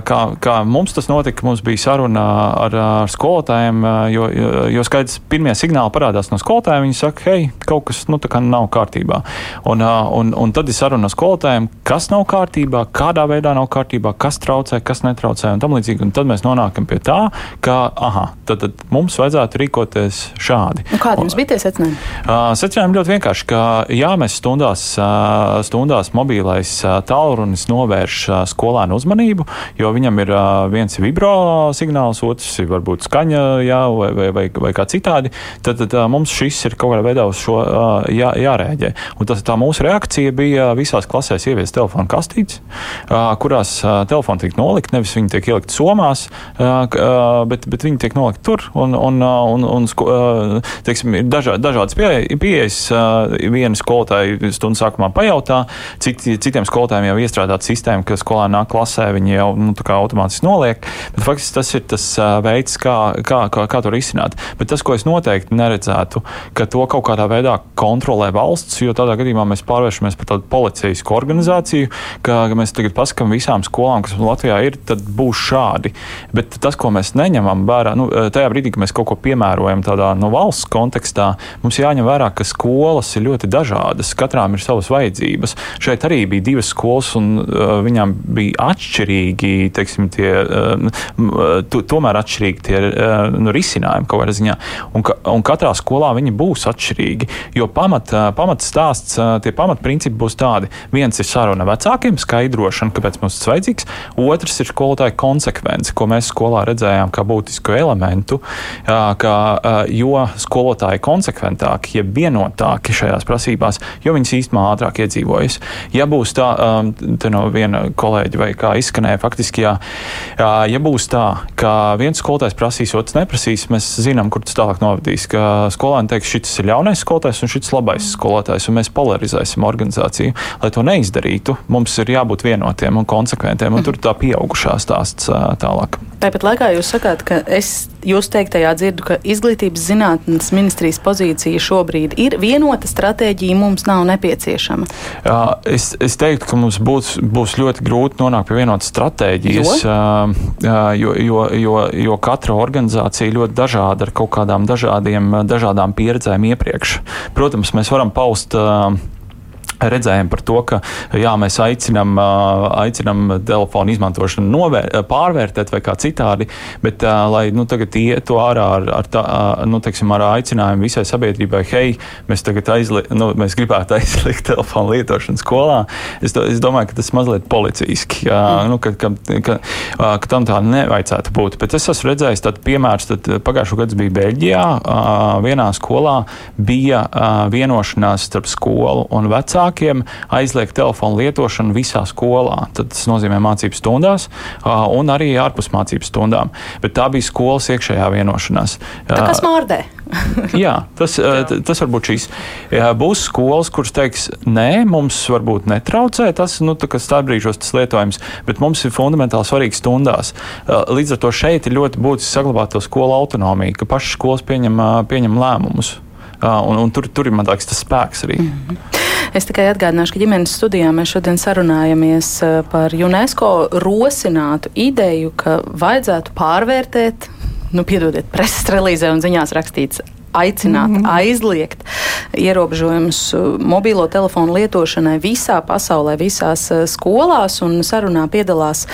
kā, kā mums tas notika, mums bija saruna ar, ar skolotājiem, jo, jo skaidrs, pirmie signāli parādās no skolotājiem. Viņi saka, hei, kaut kas nu, nav kārtībā. Un, un, un tad ir saruna ar skolotājiem, kas nav kārtībā, kādā veidā nav kārtībā, kas traucē, kas netraucē un tam līdzīgi. Un tad mēs nonākam pie tā, ka aha, tad, tad mums vajadzētu rīkoties šādi. Un kādi jums bija tie secinājumi? Uh, secinājumi ļoti vienkārši, ka jāmēs stundās, uh, stundās mobilais uh, tālrunis novērš skolēnu uzmanību, jo viņam ir viens vibro signāls, otrs ir varbūt skaņa, jā, vai, vai, vai, vai kā citādi. Tad, tad mums šis ir kaut kādā veidā uz šo jā, jārēģē. Un tas, tā mūsu reakcija bija visās klasēs ieviest telefonu kastītes, kurās telefoni tiek nolikt, nevis viņi tiek ielikt somās, bet, bet viņi tiek nolikt tur. Un, un, un, un, teiksim, ir dažā, dažādas pieejas. Viena skolotāja stundu sākumā pajautā, citi, citiem skolotājiem jau iestrādāt sistēmu, ka skolēni nāk klasē, viņi jau nu, automātiski noliek. Bet faktiski tas ir tas veids, kā, kā, kā, kā to risināt. Bet tas, ko es noteikti neredzētu, ka to kaut kādā veidā kontrolē valsts, jo tādā gadījumā mēs pārvēršamies par tādu policijasku organizāciju, ka, ka mēs tagad pasakām visām skolām, kas Latvijā ir, tad būs šādi. Bet tas, ko mēs neņemam vērā, nu, tajā brīdī, kad mēs kaut ko piemērojam tādā no valsts kontekstā, mums jāņem vērā, ka skolas ir ļoti dažādas, katrām ir savas vajadzības. Šeit arī bija divas skolas, un viņām bija atšķirīgi, teiksim, tie, uh, tu, tomēr atšķirīgi tie uh, nu, risinājumi kaut kādā ziņā. Un, ka, un katrā skolā viņi būs atšķirīgi, jo pamat, pamat stāsts, tie pamatprincipi būs tādi. Viens ir saruna vecākiem, skaidrošana, kāpēc mums tas vajadzīgs, otrs ir skolotāja konsekvence, ko mēs skolā redzējām kā būtisku elementu, ka, jo skolotāji konsekventāki, ja vienotāki šajās prasībās, jo viņas īstenībā ātrāk iedzīvojas. Ja būs tā, um, te no viena kolēģa vai kā izskanēja, faktiski, jā, ja būs tā, ka viens skolotājs prasīs, otrs neprasīs, mēs zinām, kur tas tālāk novadīs. Ka skolēni teiks, šis ir ļaunais skolotājs un šis labais skolotājs, un mēs polarizēsim organizāciju. Lai to neizdarītu, mums ir jābūt vienotiem un konsekventiem, un tur tā pieaugušā stāsts tālāk. Tāpat laikā jūs sakāt, ka es jūs teiktajā dzirdu, ka izglītības zinātnes ministrijas pozīcija šobrīd ir vienota stratēģija, mums nav nepieciešama. Es, es teiktu, ka mums būs, būs ļoti grūti nonākt pie vienotas stratēģijas, jo? Jo, jo, jo, jo katra organizācija ļoti dažāda ar kaut kādām dažādiem, dažādām pieredzēm iepriekš. Protams, mēs varam paust. Uh, redzējumu par to, ka jā, mēs aicinām, aicinām telefonu izmantošanu novēr, pārvērtēt vai kā citādi, bet lai nu, tagad ietu ārā ar, ar, tā, nu, teiksim, ar aicinājumu visai sabiedrībai, hei, mēs aizli, nu, mēs gribētu [LAUGHS] aizliegt telefonu lietošanu skolā, es, do, es domāju, ka tas mazliet policijiski, jā, mm. nu, ka, ka, ka, ka tam tā nevajadzētu būt. Bet es esmu redzējis tādu piemēru, tad pagājušo gadu bija Beļģijā, vienā skolā bija vienošanās starp skolu un vecāku vecākiem aizliegt telefonu lietošanu visā skolā. Tad tas nozīmē mācību stundās un arī ārpus mācību stundām. Bet tā bija skolas iekšējā vienošanās. Tā kā smārdē. [LAUGHS] Jā, tas, tas var būt šīs. Būs skolas, kuras teiks, nē, mums varbūt netraucē tas, nu, tā, starpbrīžos tas lietojums, bet mums ir fundamentāli svarīgi stundās. Līdz ar to šeit ir ļoti būtiski saglabāt to skolu autonomiju, ka pašas skolas pieņem, pieņem lēmumus. Un, un tur, tur ir man liekas, tas spēks arī. Mm -hmm. Es tikai atgādināšu, ka ģimenes studijā mēs šodien sarunājamies eh, par UNESCO rosinātu ideju, ka vajadzētu pārvērtēt, nu, piedodiet, preses relīzē un ziņās rakstīts aicināt, mm -hmm. aizliegt ierobežojumus uh, mobilo telefonu lietošanai visā pasaulē, visās uh, skolās. Sarunā piedalās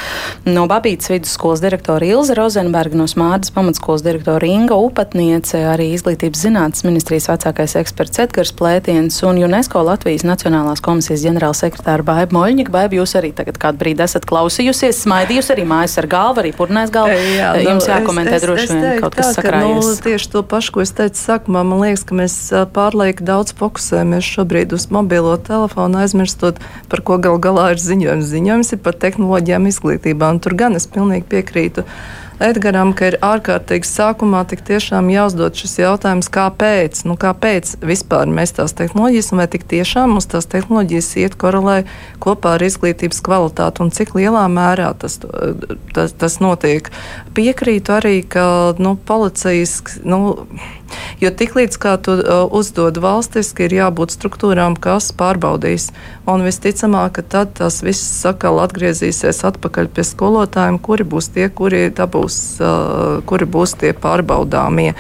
no Babītas vidusskolas direktora Ilza Rozenberga, no Smārdas pamatskolas direktora Inga Upatniece, arī Izglītības zinātnes ministrijas vecākais eksperts Edgars Plētiens un UNESCO Latvijas Nacionālās komisijas ģenerālsekretāra Baiba Moļņika. Baiba, jūs arī tagad kādu brīdi esat klausījusies, smaidījusi arī mājas ar galvu, arī purnais galvu. Jā, nu, Jums jākomentē es, droši vien kaut kas sakrājies. Nu, tieši to pašu, ko es teicu sākumā man liekas, ka mēs pārlieku daudz fokusējamies šobrīd uz mobilo telefonu, aizmirstot, par ko gal galā ir ziņojums. Ziņojums ir par tehnoloģijām izglītībā, un tur gan es pilnīgi piekrītu. Edgaram, ka ir ārkārtīgi sākumā tik tiešām jāuzdod šis jautājums, kāpēc, nu, kāpēc vispār mēs tās tehnoloģijas, un vai tik tiešām mums tās tehnoloģijas iet korelē kopā ar izglītības kvalitāti, un cik lielā mērā tas, tas, tas notiek. Piekrītu arī, ka nu, policijas. Nu, Jo tiklīdz kā tu uzdod valstiski, ir jābūt struktūrām, kas pārbaudīs. Un visticamāk, ka tad tas viss sakal atgriezīsies atpakaļ pie skolotājiem, kuri būs tie, kuri, dabūs, kuri būs tie pārbaudāmie.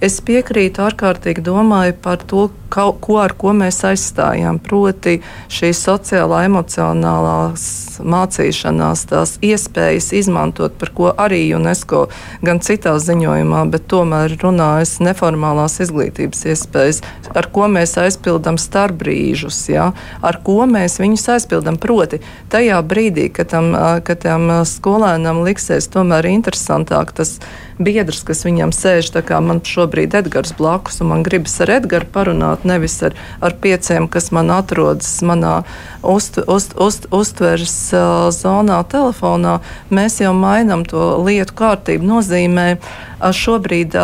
Es piekrītu ārkārtīgi domāju par to, ka, ko ar ko mēs aizstājam. Proti šī sociālā, emocionālās mācīšanās, tās iespējas izmantot, par ko arī UNESCO gan citā ziņojumā, bet tomēr runājas neformālās izglītības iespējas, ar ko mēs aizpildām starpbrīžus, ja? ar ko mēs viņus aizpildām. Proti, tajā brīdī, kad tam, kad tam skolēnam liksies tomēr interesantāk tas biedrs, kas viņam sēž, man šobrīd ir Edgars blakus, un man gribas ar Edgars parunāt, nevis ar, ar pieciem, kas man atrodas manā uzt, uzt, uzt, uztveres uh, zonā, telefonā. Mēs jau mainām to lietu kārtību. Nozīmē, šobrīd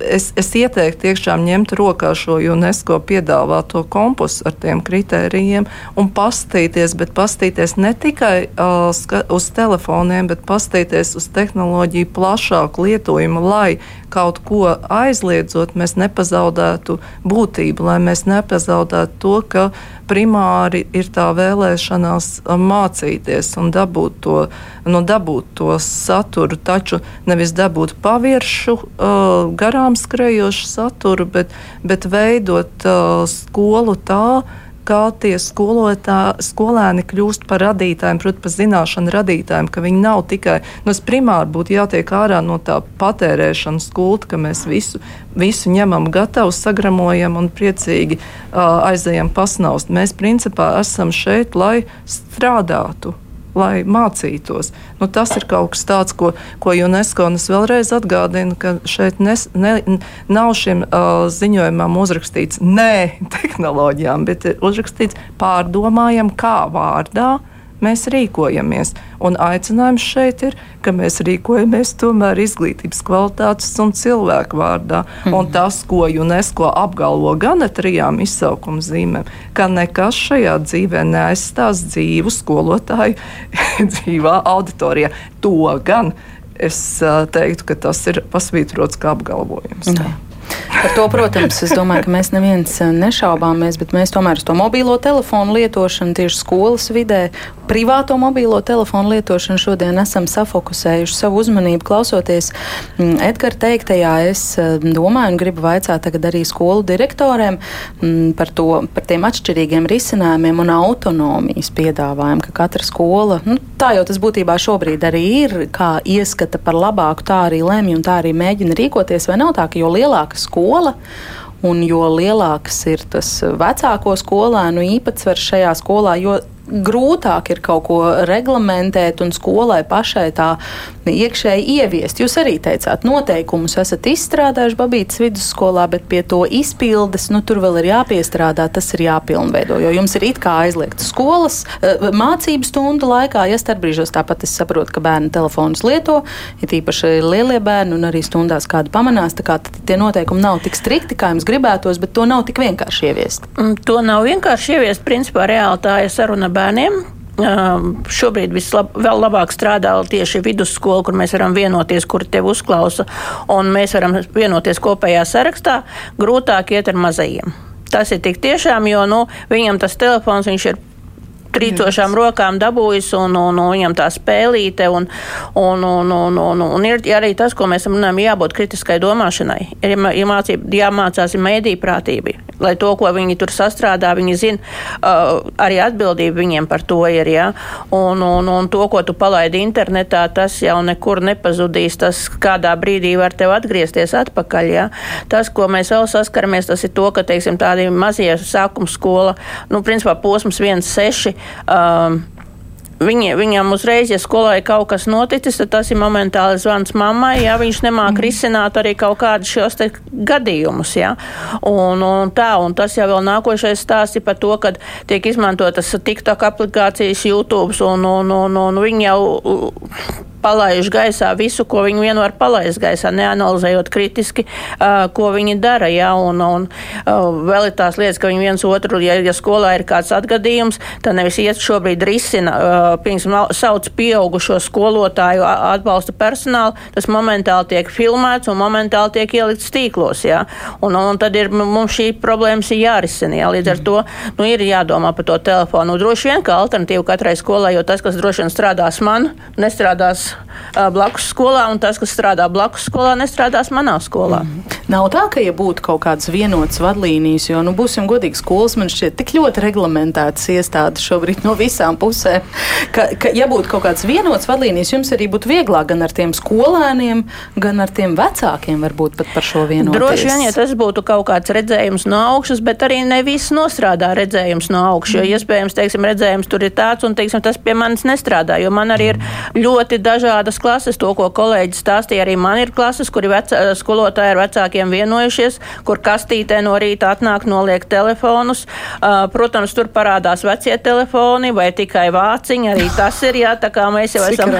es, es ieteiktu tiešām ņemt rokā šo UNESCO piedāvāto kompostu ar tiem kritērijiem un pastīties, bet pastīties ne tikai uz telefoniem, bet pastīties uz tehnoloģiju plašāku lietojumu, lai kaut ko aizliedzot, mēs nepazaudētu būtību, lai mēs nepazaudētu to, ka primāri ir tā vēlēšanās mācīties un dabūt to, nu, dabūt to saturu, taču nevis dabūt paviršu, uh, garām skrejošu saturu, bet, bet veidot uh, skolu tā, kā tie skolotā, skolēni kļūst par radītājiem, proti, par zināšanu radītājiem, ka viņi nav tikai, nu, primāri būtu jātiek ārā no tā patērēšanas kulta, ka mēs visu, visu ņemam gatavu, sagramojam un priecīgi uh, aizējam pasnaust. Mēs principā esam šeit, lai strādātu lai mācītos. Nu, tas ir kaut kas tāds, ko, ko UNESCO un es vēlreiz atgādinu, ka šeit nes, ne, nav šim uh, ziņojumam uzrakstīts nē [LAUGHS] tehnoloģijām, bet ir uzrakstīts pārdomājam, kā vārdā mēs rīkojamies. Un aicinājums šeit ir, ka mēs rīkojamies tomēr izglītības kvalitātes un cilvēku vārdā. Mm. Un tas, ko UNESCO apgalvo gan ar trijām izsaukuma zīmēm, ka nekas šajā dzīvē neaizstās dzīvu skolotāju [LAUGHS] dzīvā auditorijā. To gan es teiktu, ka tas ir pasvītrots kā apgalvojums. Jā. Par to, protams, es domāju, ka mēs neviens eh, nešaubāmies, bet mēs tomēr uz to mobīlo telefonu lietošanu tieši skolas vidē, privāto mobīlo telefonu lietošanu šodien esam safokusējuši savu uzmanību. Klausoties mm, Edgara teiktajā, es eh, domāju un gribu vaicāt tagad arī skolu direktoriem mm, par, to, par tiem atšķirīgiem risinājumiem un autonomijas piedāvājumu, ka katra skola, nu, tā jau tas būtībā šobrīd arī ir, kā ieskata par labāku, tā arī lemj un tā arī mēģina rīkoties, vai nav tā, ka jo lielāka skola. Un jo lielāks ir tas vecāko skolēnu īpatsvars šajā skolā, jo grūtāk ir kaut ko reglamentēt un skolai pašai tā iekšēji ieviest. Jūs arī teicāt, noteikumus esat izstrādājuši Babītas vidusskolā, bet pie to izpildes nu, tur vēl ir jāpiestrādā, tas ir jāpilnveido. Jo jums ir it kā aizliegta skolas eh, mācību stundu laikā, ja starpbrīžos tāpat es saprotu, ka bērni telefonus lieto, ir ja īpaši lielie bērni un arī stundās kādu pamanās. Tā kā tie noteikumi nav tik strikti, kā jums gribētos, bet to nav tik vienkārši ieviest. Mm, to nav vienkārši ieviest. Principā reāli tā ir saruna bērniem. Um, šobrīd vēl labāk strādā tieši vidusskola, kur mēs varam vienoties, kur tevi uzklausa, un mēs varam vienoties kopējā sarakstā. Grūtāk iet ar mazajiem. Tas ir tik tiešām, jo nu, viņam tas telefons ir trīcošām rokām dabūjis, un, un, un viņam tā spēlīte, un, un, un, un, un, un ir arī tas, ko mēs runājam, jābūt kritiskai domāšanai. Ir jāmācība, jāmācās mēdī prātība, lai to, ko viņi tur sastrādā, viņi zina, uh, arī atbildība viņiem par to ir, ja? un, un, un to, ko tu palaidi internetā, tas jau nekur nepazudīs, tas kādā brīdī var tev atgriezties atpakaļ, ja? Tas, ko mēs vēl saskaramies, tas ir to, ka, teiksim, tādi mazie sākuma skola, nu, principā posms 1,6 Um, Viņi, viņam uzreiz, ja skolai kaut kas noticis, tad tas ir momentāli zvans mammai, ja viņš nemāk mm. risināt arī kaut kādus šos gadījumus. Ja? Un, un tā, un tas jau vēl nākošais stāsts ir par to, ka tiek izmantotas TikTok aplikācijas, YouTube, un, un, un, un viņi jau palaiž gaisā visu, ko viņi vien var palaist gaisā, neanalizējot kritiski, uh, ko viņi dara. Ja, un, un uh, vēl ir tās lietas, ka viņi viens otru, ja, ja skolā ir kāds atgadījums, tad nevis iet šobrīd risina, uh, piemēram, sauc pieaugušo skolotāju atbalsta personālu, tas momentāli tiek filmēts un momentāli tiek ielikts tīklos. Ja, un, un tad ir, mums šī problēmas ir jārisina. Ja, līdz ar to nu, ir jādomā par to telefonu. Droši vien kā alternatīva katrai skolai, jo tas, kas droši vien strādās man, nestrādās blakus skolā, un tas, kas strādā blakus skolā, nestrādās manā skolā. Mm. Nav tā, ka ja būtu kaut kādas vienotas vadlīnijas, jo, nu, būsim godīgi, skolas man šķiet tik ļoti reglamentētas iestādes šobrīd no visām pusēm, ka, ka ja būtu kaut kādas vienotas vadlīnijas, jums arī būtu vieglāk gan ar tiem skolēniem, gan ar tiem vecākiem varbūt pat par šo vienotību. Droši vien, ja tas būtu kaut kāds redzējums no augšas, bet arī ne viss nostrādā redzējums no augšas, jo mm. iespējams, teiksim, redzējums tur ir tāds, un, teiksim, tas pie manis nestrādā, jo man arī ir ļoti dažādas klases, to, ko kolēģis stāstīja, arī man ir klases, kuri vecā, skolotāji ar vecākiem vienojušies, kur kastītē no rīta atnāk noliek telefonus. Uh, protams, tur parādās vecie telefoni vai tikai vāciņi, arī tas ir, jā, tā kā mēs jau esam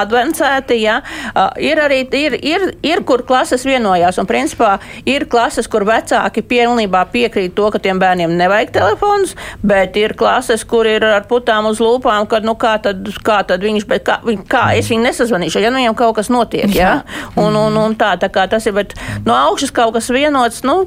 advencēti, jā. Uh, ir arī, ir, ir, ir, kur klases vienojās, un principā ir klases, kur vecāki pilnībā piekrīt to, ka tiem bērniem nevajag telefonus, bet ir klases, kur ir ar putām uz lūpām, kad, nu, kā tad, kā tad viņš, bet kā, kā es viņu nesazvanīšu, ja nu viņam kaut kas notiek, jā. Un, un, un tā, tā kā tas ir, bet no augšas kaut kas vienots, nu,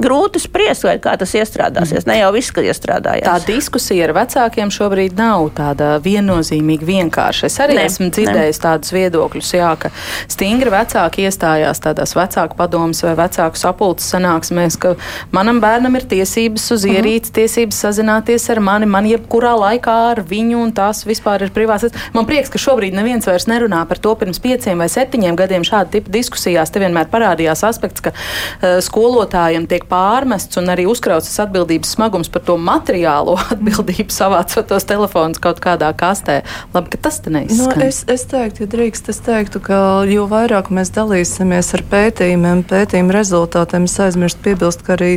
grūti spriest, vai kā tas iestrādāsies. Ne jau viss, ka iestrādājās. Tā diskusija ar vecākiem šobrīd nav tāda viennozīmīgi vienkārša. Es arī ne, esmu dzirdējis ne. tādus viedokļus, jā, ka stingri vecāki iestājās tādās vecāku padomas vai vecāku sapulces sanāksmēs, ka manam bērnam ir tiesības uz mhm. ierīci, tiesības sazināties ar mani, man jebkurā laikā ar viņu, un tās vispār ir privātas. Man prieks, ka šobrīd neviens vairs nerunā par to pirms pieciem vai septiņiem gadiem šāda tipa diskusijās. Te vienmēr parādījās aspekts, ka uh, skolotājiem tiek pārmests un arī uzkrauts atbildības smagums par to materiālo [LAUGHS] atbildību savācot tos telefonus kaut kādā kastē. Labi, ka tas te neizskan. Nu, es, es teiktu, ja drīkst, es teiktu, ka jo vairāk mēs dalīsimies ar pētījumiem, pētījumu rezultātiem, es aizmirstu piebilst, ka arī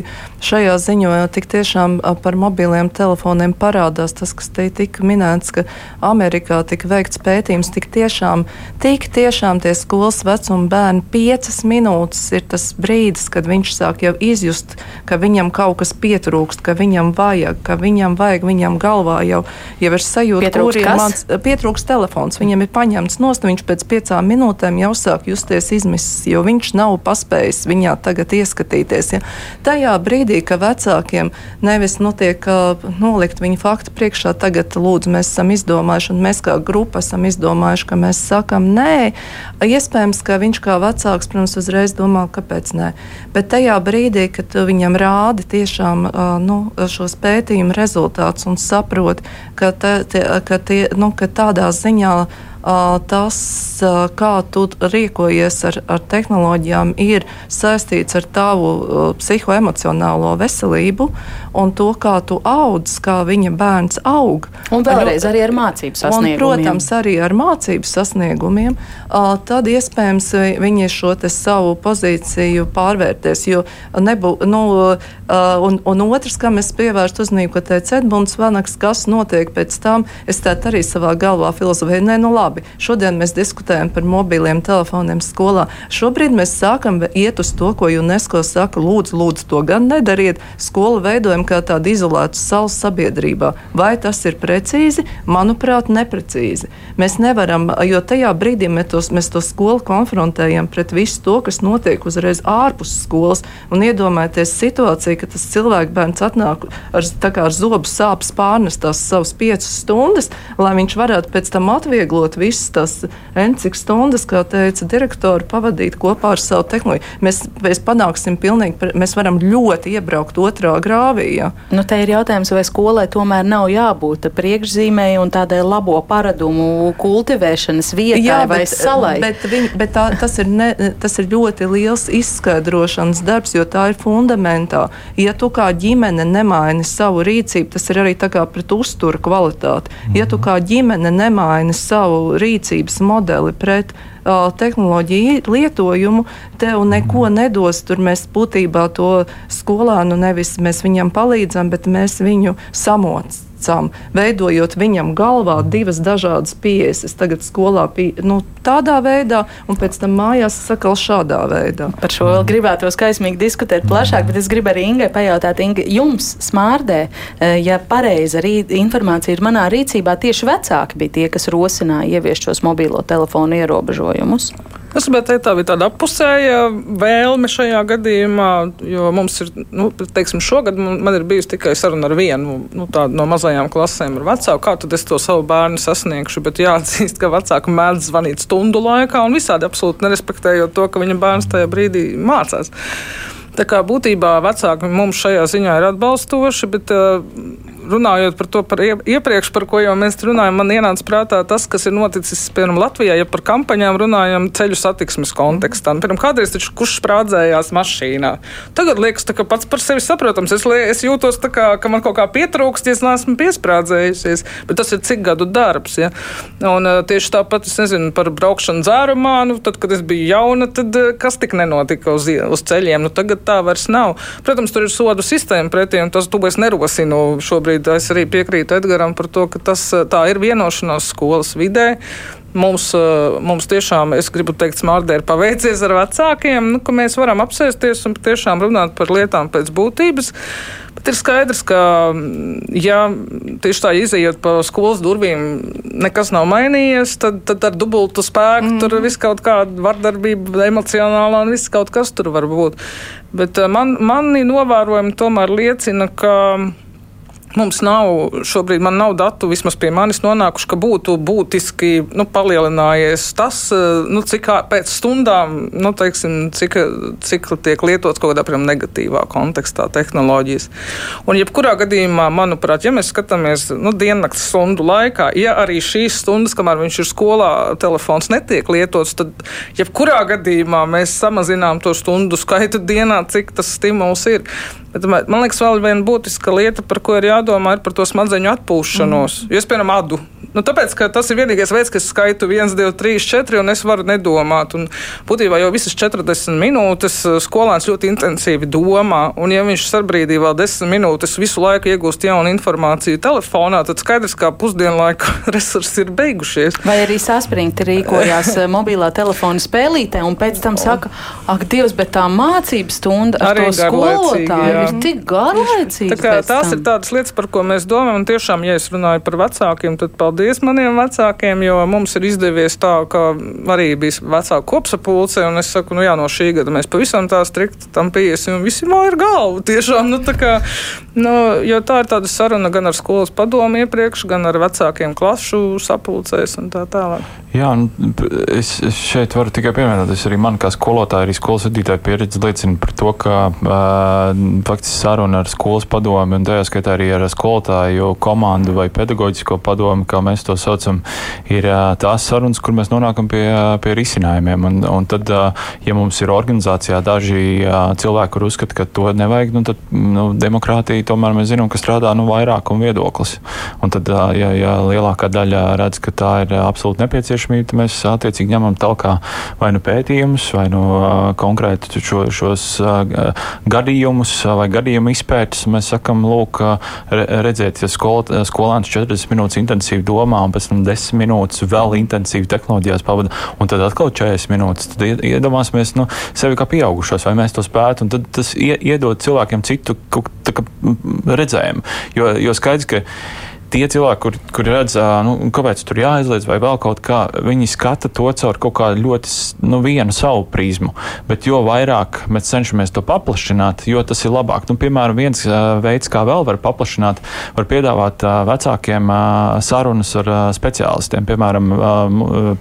šajā ziņojumā tik tiešām par mobiliem telefoniem parādās tas, kas te tika minēts, ka Amerikā tika veikts pētījums, tik tiešām, tik tiešām tie skolas vecuma bērni piecas minūtes ir tas brīdis, kad viņš sāk jau izjust, ka viņam kaut kas pietrūkst, ka viņam vajag, ka viņam vajag, viņam galvā jau, jau ir sajūta, kur ir mans pietrūkst telefons. Viņam ir paņemts nost, viņš pēc piecām minūtēm jau sāk justies izmisis, jo viņš nav paspējis viņā tagad ieskatīties. Ja. Tajā brīdī, ka vecākiem nevis notiek uh, nolikt viņu faktu priekšā, tagad lūdzu, mēs esam izdomājuši, un mēs kā grupa esam izdomājuši, ka mēs sakam nē, iespējams, ka viņš kā vecāks, protams, uzreiz domā, kāpēc nē. Bet tajā brīdī, kad viņam rādi tiešām nu, šos pētījumu rezultātus un saprot, ka, te, ka, tie, nu, ka tādā ziņā tas, kā tu rīkojies ar, ar tehnoloģijām, ir saistīts ar tavu psihoemocionālo veselību un to, kā tu audz, kā viņa bērns aug. Un vēlreiz arī ar mācību sasniegumiem. Un, protams, arī ar mācību sasniegumiem. Tad iespējams viņi šo savu pozīciju pārvērtēs. Jo nebū, nu, un, un otrs, kam es pievērstu uzmanību, ko teica Edmunds Vanaks, kas notiek pēc tam, es tā arī savā galvā filozofēju. Nē, nu labi labi. Šodien mēs diskutējam par mobiliem telefoniem skolā. Šobrīd mēs sākam iet uz to, ko UNESCO saka, lūdzu, lūdzu to gan nedariet. Skolu veidojam kā tādu izolētu salu sabiedrībā. Vai tas ir precīzi? Manuprāt, neprecīzi. Mēs nevaram, jo tajā brīdī mēs, tos, mēs to skolu konfrontējam pret visu to, kas notiek uzreiz ārpus skolas. Un iedomājieties situāciju, ka tas cilvēks bērns atnāk ar, ar zobu sāpes pārnestās savas piecas stundas, lai viņš varētu pēc tam atvieglot visas tās cik stundas, kā teica direktori, pavadīt kopā ar savu tehnoloģiju. Mēs, mēs panāksim pilnīgi, mēs varam ļoti iebraukt otrā grāvī. Ja. Nu, te ir jautājums, vai skolai tomēr nav jābūt priekšzīmēji un tādai labo paradumu kultivēšanas vietai Jā, vai bet, salai. Bet, viņ, bet tā, tas, ir ne, tas ir ļoti liels izskaidrošanas darbs, jo tā ir fundamentāli. Ja tu kā ģimene nemaini savu rīcību, tas ir arī pret uzturu kvalitāti. Ja tu kā ģimene nemaini savu rīcības modeli pret uh, tehnoloģiju lietojumu, tev neko nedos. Tur mēs būtībā to skolānu nevis mēs viņam palīdzam, bet mēs viņu samoc, uzticam, veidojot viņam galvā divas dažādas pieejas. Es tagad skolā pie, nu, tādā veidā, un pēc tam mājās sakal šādā veidā. Par šo vēl gribētu skaismīgi diskutēt plašāk, bet es gribu arī Ingai pajautāt, Inga, jums smārdē, eh, ja pareiza informācija ir manā rīcībā, tieši vecāki bija tie, kas rosināja ieviest šos mobilo telefonu ierobežojumus. Es gribētu teikt, tā bija tāda apusēja vēlme šajā gadījumā, jo mums ir, nu, teiksim, šogad man ir bijusi tikai saruna ar vienu nu, no mazajām klasēm ar vecāku, kā tad es to savu bērnu sasniegšu, bet jāatzīst, ka vecāki mēdz zvanīt stundu laikā un visādi absolūti nerespektējot to, ka viņa bērns tajā brīdī mācās. Tā kā būtībā vecāki mums šajā ziņā ir atbalstoši, bet uh, runājot par to par iepriekš, par ko jau mēs runājam, man ienāca prātā tas, kas ir noticis, piemēram, Latvijā, ja par kampaņām runājam ceļu satiksmes kontekstā. Nu, piemēram, kādreiz taču kurš sprādzējās mašīnā. Tagad liekas, ka pats par sevi saprotams. Es, es jūtos kā, ka man kaut kā pietrūkst, ja es neesmu piesprādzējusies, bet tas ir cik gadu darbs. Ja? Un tieši tāpat es nezinu par braukšanu dzērumā, nu, tad, kad es biju jauna, tad kas tik nenotika uz, uz ceļiem. Nu, tagad tā vairs nav. Protams, tur ir sodu sistēma pretī, un tas es nerosinu šobrīd šobrīd es arī piekrītu Edgaram par to, ka tas, tā ir vienošanās skolas vidē. Mums, mums tiešām, es gribu teikt, smaržē ir paveicies ar vecākiem, nu, ka mēs varam apsēsties un tiešām runāt par lietām pēc būtības. Bet ir skaidrs, ka, ja tieši tā izējot pa skolas durvīm, nekas nav mainījies, tad, tad ar dubultu spēku mm. tur viss kaut kāda vardarbība, emocionālā un viss kaut kas tur var būt. Bet man, mani novērojumi tomēr liecina, ka Mums nav, šobrīd man nav datu, vismaz pie manis nonākuši, ka būtu būtiski nu, palielinājies tas, eh, nu, cik pēc stundām, nu, teiksim, cik, cik tiek lietots kaut kādā piemēram, negatīvā kontekstā tehnoloģijas. Un, jebkurā gadījumā, manuprāt, ja mēs skatāmies nu, diennakts stundu laikā, ja arī šīs stundas, kamēr viņš ir skolā, telefons netiek lietots, tad jebkurā gadījumā mēs samazinām to stundu skaitu dienā, cik tas stimuls ir. Bet, man liekas, vēl viena būtiska lieta, par ko ir jādomā, ir par to smadzeņu atpūšanos. Mm. Jo es, piemēram, adu Nu, tāpēc, ka tas ir vienīgais veids, kas skaitu 1, 2, 3, 4, un es varu nedomāt. Un būtībā jau visas 40 minūtes eh, skolēns ļoti intensīvi domā, un ja viņš sarbrīdī vēl 10 minūtes visu laiku iegūst jaunu informāciju telefonā, tad skaidrs, ka pusdienlaika [LAUGHS] resursi ir beigušies. Vai arī saspringti rīkojās eh, mobilā telefona spēlītē, un pēc tam saka, ak, Dievs, bet tā mācības stunda ar arī to skolotāju ir tik garlaicīga. Tā kā, tās tam. ir tādas lietas, par ko mēs domājam, un tiešām, ja es runāju par vecākiem, tad paldies maniem vecākiem, jo mums ir izdevies tā, ka arī bija vecāku kopsapulce, un es saku, nu jā, no šī gada mēs pavisam tā strikti tam piesim, un visi māja ir galva. Tiešām, nu tā kā, nu, jo tā ir tāda saruna gan ar skolas padomu iepriekš, gan ar vecākiem klašu sapulcēs un tā tālāk. Jā, es, es šeit varu tikai pieminēt, es arī man kā skolotāja, arī skolas vadītāja pieredze liecina par to, ka uh, faktiski saruna ar skolas padomu un tajā skaitā arī ar skolotāju komandu vai pedagoģisko padomu, kā mēs to saucam, ir tās sarunas, kur mēs nonākam pie, pie risinājumiem. Un, un tad, ja mums ir organizācijā daži cilvēki, kur uzskata, ka to nevajag, nu, tad nu, demokrātija tomēr mēs zinām, ka strādā nu, vairākuma viedoklis. Un tad, ja, ja lielākā daļa redz, ka tā ir absolūti nepieciešamība, tad mēs attiecīgi ņemam talkā vai nu pētījumus, vai nu konkrēti šo, šos gadījumus vai gadījumu izpētes. Mēs sakam, lūk, redziet, ja skol, skolēns 40 minūtes intensīvi domā, un pēc tam 10 minūtes vēl intensīvi tehnoloģijās pavada, un tad atkal 40 minūtes. Tad iedomāsimies nu, sevi kā pieaugušos, vai mēs to spētu, un tad tas iedod cilvēkiem citu redzējumu. Jo, jo skaidrs, ka tie cilvēki, kur, kur redz, nu, kāpēc tur jāizliedz vai vēl kaut kā, viņi skata to caur kaut kādu ļoti nu, vienu savu prizmu. Bet jo vairāk mēs cenšamies to paplašināt, jo tas ir labāk. Nu, piemēram, viens veids, kā vēl var paplašināt, var piedāvāt vecākiem sarunas ar speciālistiem. Piemēram,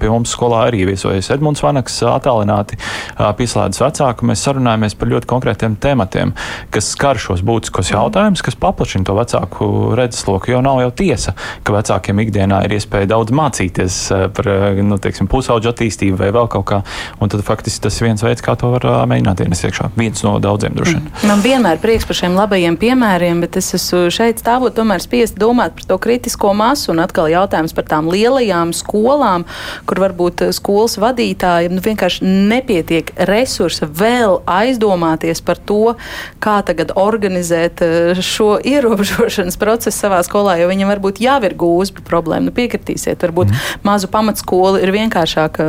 pie mums skolā arī viesojas Edmunds Vanaks, attālināti pieslēdzas vecāku. Mēs sarunājamies par ļoti konkrētiem tematiem, kas skar šos būtiskos jautājumus, kas paplašina to vecāku redzesloku. Jo nav jau tiesa, ka vecākiem ikdienā ir iespēja daudz mācīties eh, par eh, nu, teiksim, pusauģu attīstību vai vēl kaut kā. Un tad faktiski tas ir viens veids, kā to var eh, mēģināt ienest iekšā. Viens no daudziem droši vien. Man vienmēr prieks par šiem labajiem piemēriem, bet es esmu šeit stāvot tomēr spiest domāt par to kritisko masu un atkal jautājums par tām lielajām skolām, kur varbūt skolas vadītājiem nu, vienkārši nepietiek resursa vēl aizdomāties par to, kā tagad organizēt šo ierobežošanas procesu savā skolā, jo viņam bērniem varbūt jau ir gūzma problēma. Nu, piekritīsiet, varbūt mm. mazu pamatskolu ir vienkāršāk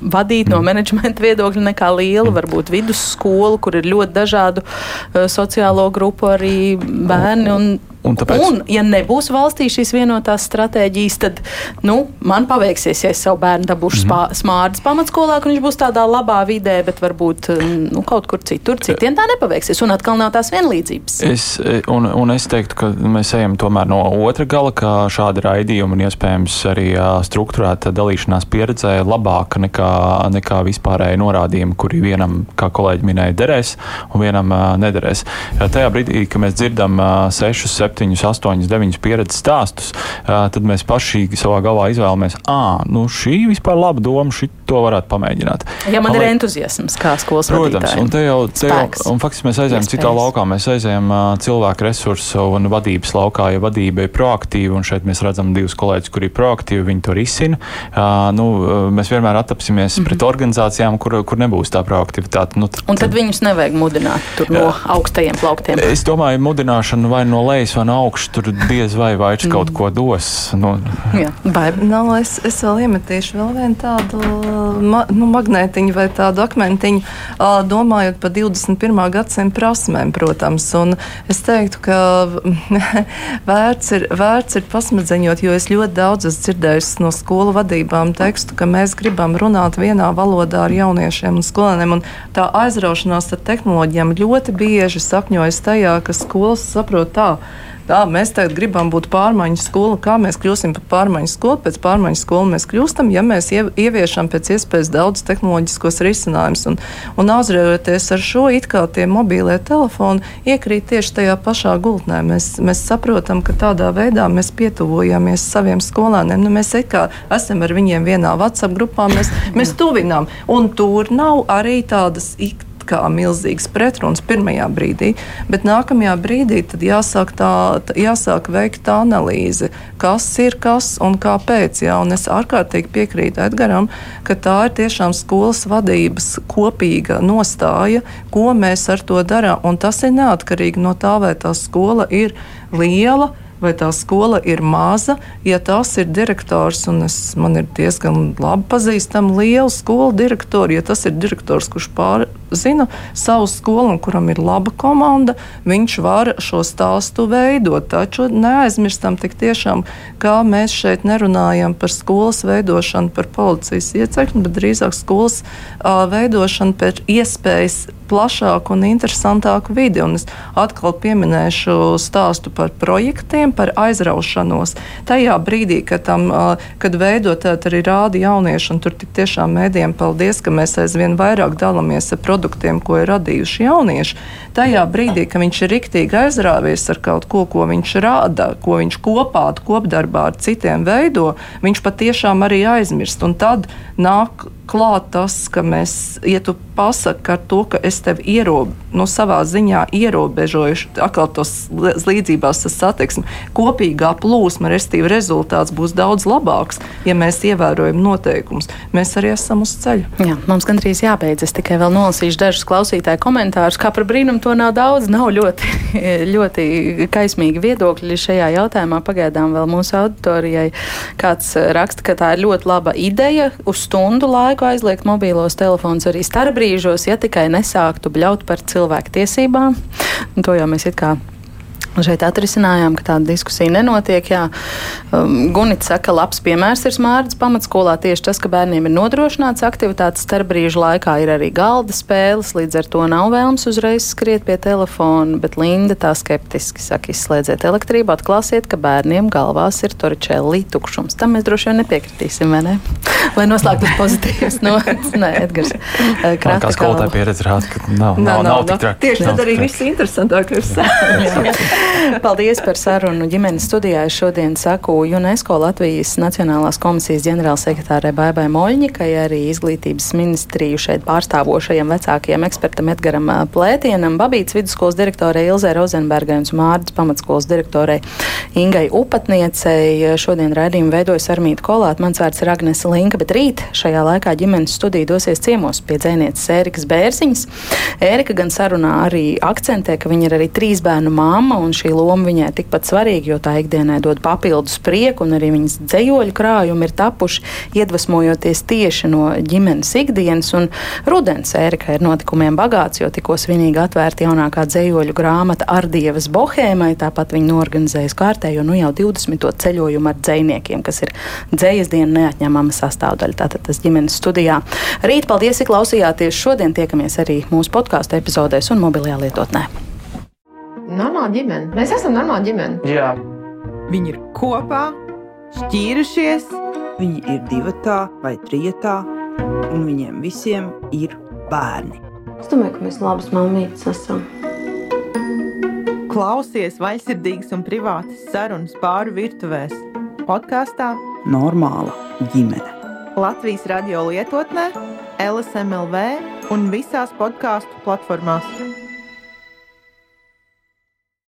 vadīt mm. no menedžmenta viedokļa nekā liela, mm. varbūt vidusskolu, kur ir ļoti dažādu uh, sociālo grupu arī bērni. Un, Un, tāpēc... un, ja nebūs valstī šīs vienotās stratēģijas, tad nu, man paveiksies, ja es savu bērnu dabūšu mm -hmm. smārdas pamatskolā, ka viņš būs tādā labā vidē, bet varbūt nu, kaut kur citur citiem tā nepaveiksies. Un atkal nav tās vienlīdzības. Es, un, un es teiktu, ka mēs ejam tomēr no otra gala, ka šāda raidījuma un iespējams arī struktūrēta dalīšanās pieredzē labāka nekā, nekā vispārēji norādījumi, kuri vienam, kā kolēģi minēja, derēs un vienam nederēs. Tajā brīdī, kad mēs dzirdam sešus, septiņus, 7, 8, 9 pieredzes stāstus, tad mēs paši savā galvā izvēlamies, ah, nu šī vispār laba doma, šī to varētu pamēģināt. Ja man Lai, ir entuziasms kā skolas protams, vadītājiem. un te jau, te jau un faktiski mēs aizējām citā laukā, mēs aizējām cilvēku resursu un vadības laukā, ja vadība ir proaktīva, un šeit mēs redzam divus kolēģus, kuri ir proaktīvi, viņi to risina. Nu, mēs vienmēr attapsimies mm -hmm. pret organizācijām, kur, kur nebūs tā proaktivitāte. Nu, tad, un tad viņus nevajag mudināt no augstajiem plauktiem. Es domāju, mudināšana vai no lejas vai no augšas, tur diez vai vairs kaut ko dos. Nu. Jā, vai, nav, nu, es, es vēl iemetīšu vēl vienu tādu ma, nu, magnētiņu vai tādu akmentiņu, domājot par 21. gadsimta prasmēm, protams. Un es teiktu, ka [LAUGHS] vērts ir, vērts ir pasmadzeņot, jo es ļoti daudz esmu dzirdējis no skolu vadībām tekstu, ka mēs gribam runāt vienā valodā ar jauniešiem un skolēniem. Un tā aizraušanās ar tehnoloģijām ļoti bieži sakņojas tajā, ka skolas saprot tā tā, mēs tagad gribam būt pārmaiņu skola, kā mēs kļūsim par pārmaiņu skolu. Pēc pārmaiņu skolu mēs kļūstam, ja mēs ieviešam pēc iespējas daudz tehnoloģiskos risinājumus. Un, un azrējoties ar šo, it kā tie mobīlie telefoni iekrīt tieši tajā pašā gultnē. Mēs, mēs saprotam, ka tādā veidā mēs pietuvojamies saviem skolēniem. Nu, mēs kā esam ar viņiem vienā WhatsApp grupā, mēs, mēs tuvinām. Un tur nav arī tādas ikdienas kā milzīgs pretruns pirmajā brīdī, bet nākamajā brīdī jāsāk, tā, jāsāk veikt tā analīze, kas ir kas un kāpēc. Jā, un es ārkārtīgi piekrītu Edgaram, ka tā ir tiešām skolas vadības kopīga nostāja, ko mēs ar to darām. Tas ir neatkarīgi no tā, vai tā skola ir liela vai tā skola ir maza. Ja tas ir direktors, un es, man ir diezgan labi pazīstama liela skolu direktora, ja tas ir direktors, kurš pārzina savu skolu un kuram ir laba komanda, viņš var šo stāstu veidot. Taču neaizmirstam tik tiešām, kā mēs šeit nerunājam par skolas veidošanu, par policijas iecekšanu, bet drīzāk skolas uh, veidošanu pēc iespējas plašāku un interesantāku vidi. Un es atkal pieminēšu stāstu par projektiem, par aizraušanos. Tajā brīdī, kad, tam, kad veidot arī rādi jaunieši, un tur tik tiešām mēdījiem paldies, ka mēs aizvien vairāk dalāmies ar produktiem, ko ir radījuši jaunieši. Tajā brīdī, kad viņš ir riktīgi aizrāvies ar kaut ko, ko viņš rāda, ko viņš kopā, kopdarbā ar citiem veido, viņš patiešām arī aizmirst. Un tad nāk klāt tas, ka mēs, ja tu pasaki ar to, ka es tevi ierobežoju, no savā ziņā ierobežoju, atkal tos līdzībās tas satiksmi, kopīgā plūsma, restīvi rezultāts būs daudz labāks, ja mēs ievērojam noteikumus. Mēs arī esam uz ceļa. Jā, mums gandrīz jābeidz. Es tikai vēl nolasīšu dažus klausītāju komentārus. Kā par brīnumu to nav daudz, nav ļoti, [LAUGHS] ļoti kaismīgi viedokļi šajā jautājumā. Pagaidām vēl mūsu auditorijai kāds raksta, ka tā ir ļoti laba ideja uz stundu laiku aizliegt mobīlos telefonus arī starpbrīžos, ja tikai nesāktu bļaut par cilvēku tiesībām. To jau mēs it kā Šeit atrisinājām, ka tāda diskusija nenotiek. Jā. Um, Gunits saka, ka labs piemērs ir smārdas pamatskolā tieši tas, ka bērniem ir nodrošināts aktivitātes starp brīžu laikā, ir arī galda spēles, līdz ar to nav vēlams uzreiz skriet pie telefona, bet Linda tā skeptiski saka, izslēdziet elektrību, atklāsiet, ka bērniem galvās ir toričēlī tukšums. Tam mēs droši vien nepiekritīsim, vai ne? [LAUGHS] Lai noslēgtu pozitīvas notis. Nē, Edgars. Eh, kā skolotāja pieredze rāda, ka nav, nav, nav, nav, nav tik traki. Tieši tad arī viss interesantākais. [LAUGHS] Paldies par sarunu ģimenes studijā. Es šodien saku UNESCO Latvijas Nacionālās komisijas ģenerālsekretārai Baibai Moļņikai, arī izglītības ministriju šeit pārstāvošajam vecākajam ekspertam Edgaram Plētienam, Babītas vidusskolas direktorai Ilzē Rozenbergai un Mārdas pamatskolas direktorai Ingai Upatniecei. Šodien raidījumu veidojas Armīta Kolāta, mans vārds ir Agnese Linka, bet rīt šajā laikā ģimenes studija dosies ciemos pie dzēnieces Ērikas Bērziņas. Ērika gan sarunā arī akcentē, ka viņa ir arī trīs bērnu māma un šī loma viņai tikpat svarīga, jo tā ikdienai dod papildus prieku, un arī viņas dzējoļu krājumi ir tapuši iedvesmojoties tieši no ģimenes ikdienas. Un rudens Ērika ir notikumiem bagāts, jo tikko svinīgi atvērta jaunākā dzējoļu grāmata Ardievas bohēmai, tāpat viņa norganizējas kārtējo nu jau 20. ceļojumu ar dzējniekiem, kas ir dzējas dienu neatņemama sastāvdaļa. Tātad tas ģimenes studijā. Rīt paldies, ka klausījāties. Šodien tiekamies arī mūsu podkāstu epizodēs un mobilajā lietotnē. Normāla ģimene. Mēs esam normāla ģimene. Jā. Viņi ir kopā, šķīrušies. Viņi ir divi vai trīs, un viņiem visiem ir bērni. Es domāju, ka mēs labas mammītes esam. Klausies vaļsirdīgas un privātas sarunas pāri virtuvēs. Podkāstā Normāla ģimene. Latvijas radio lietotnē, LSMLV un visās podkāstu platformās.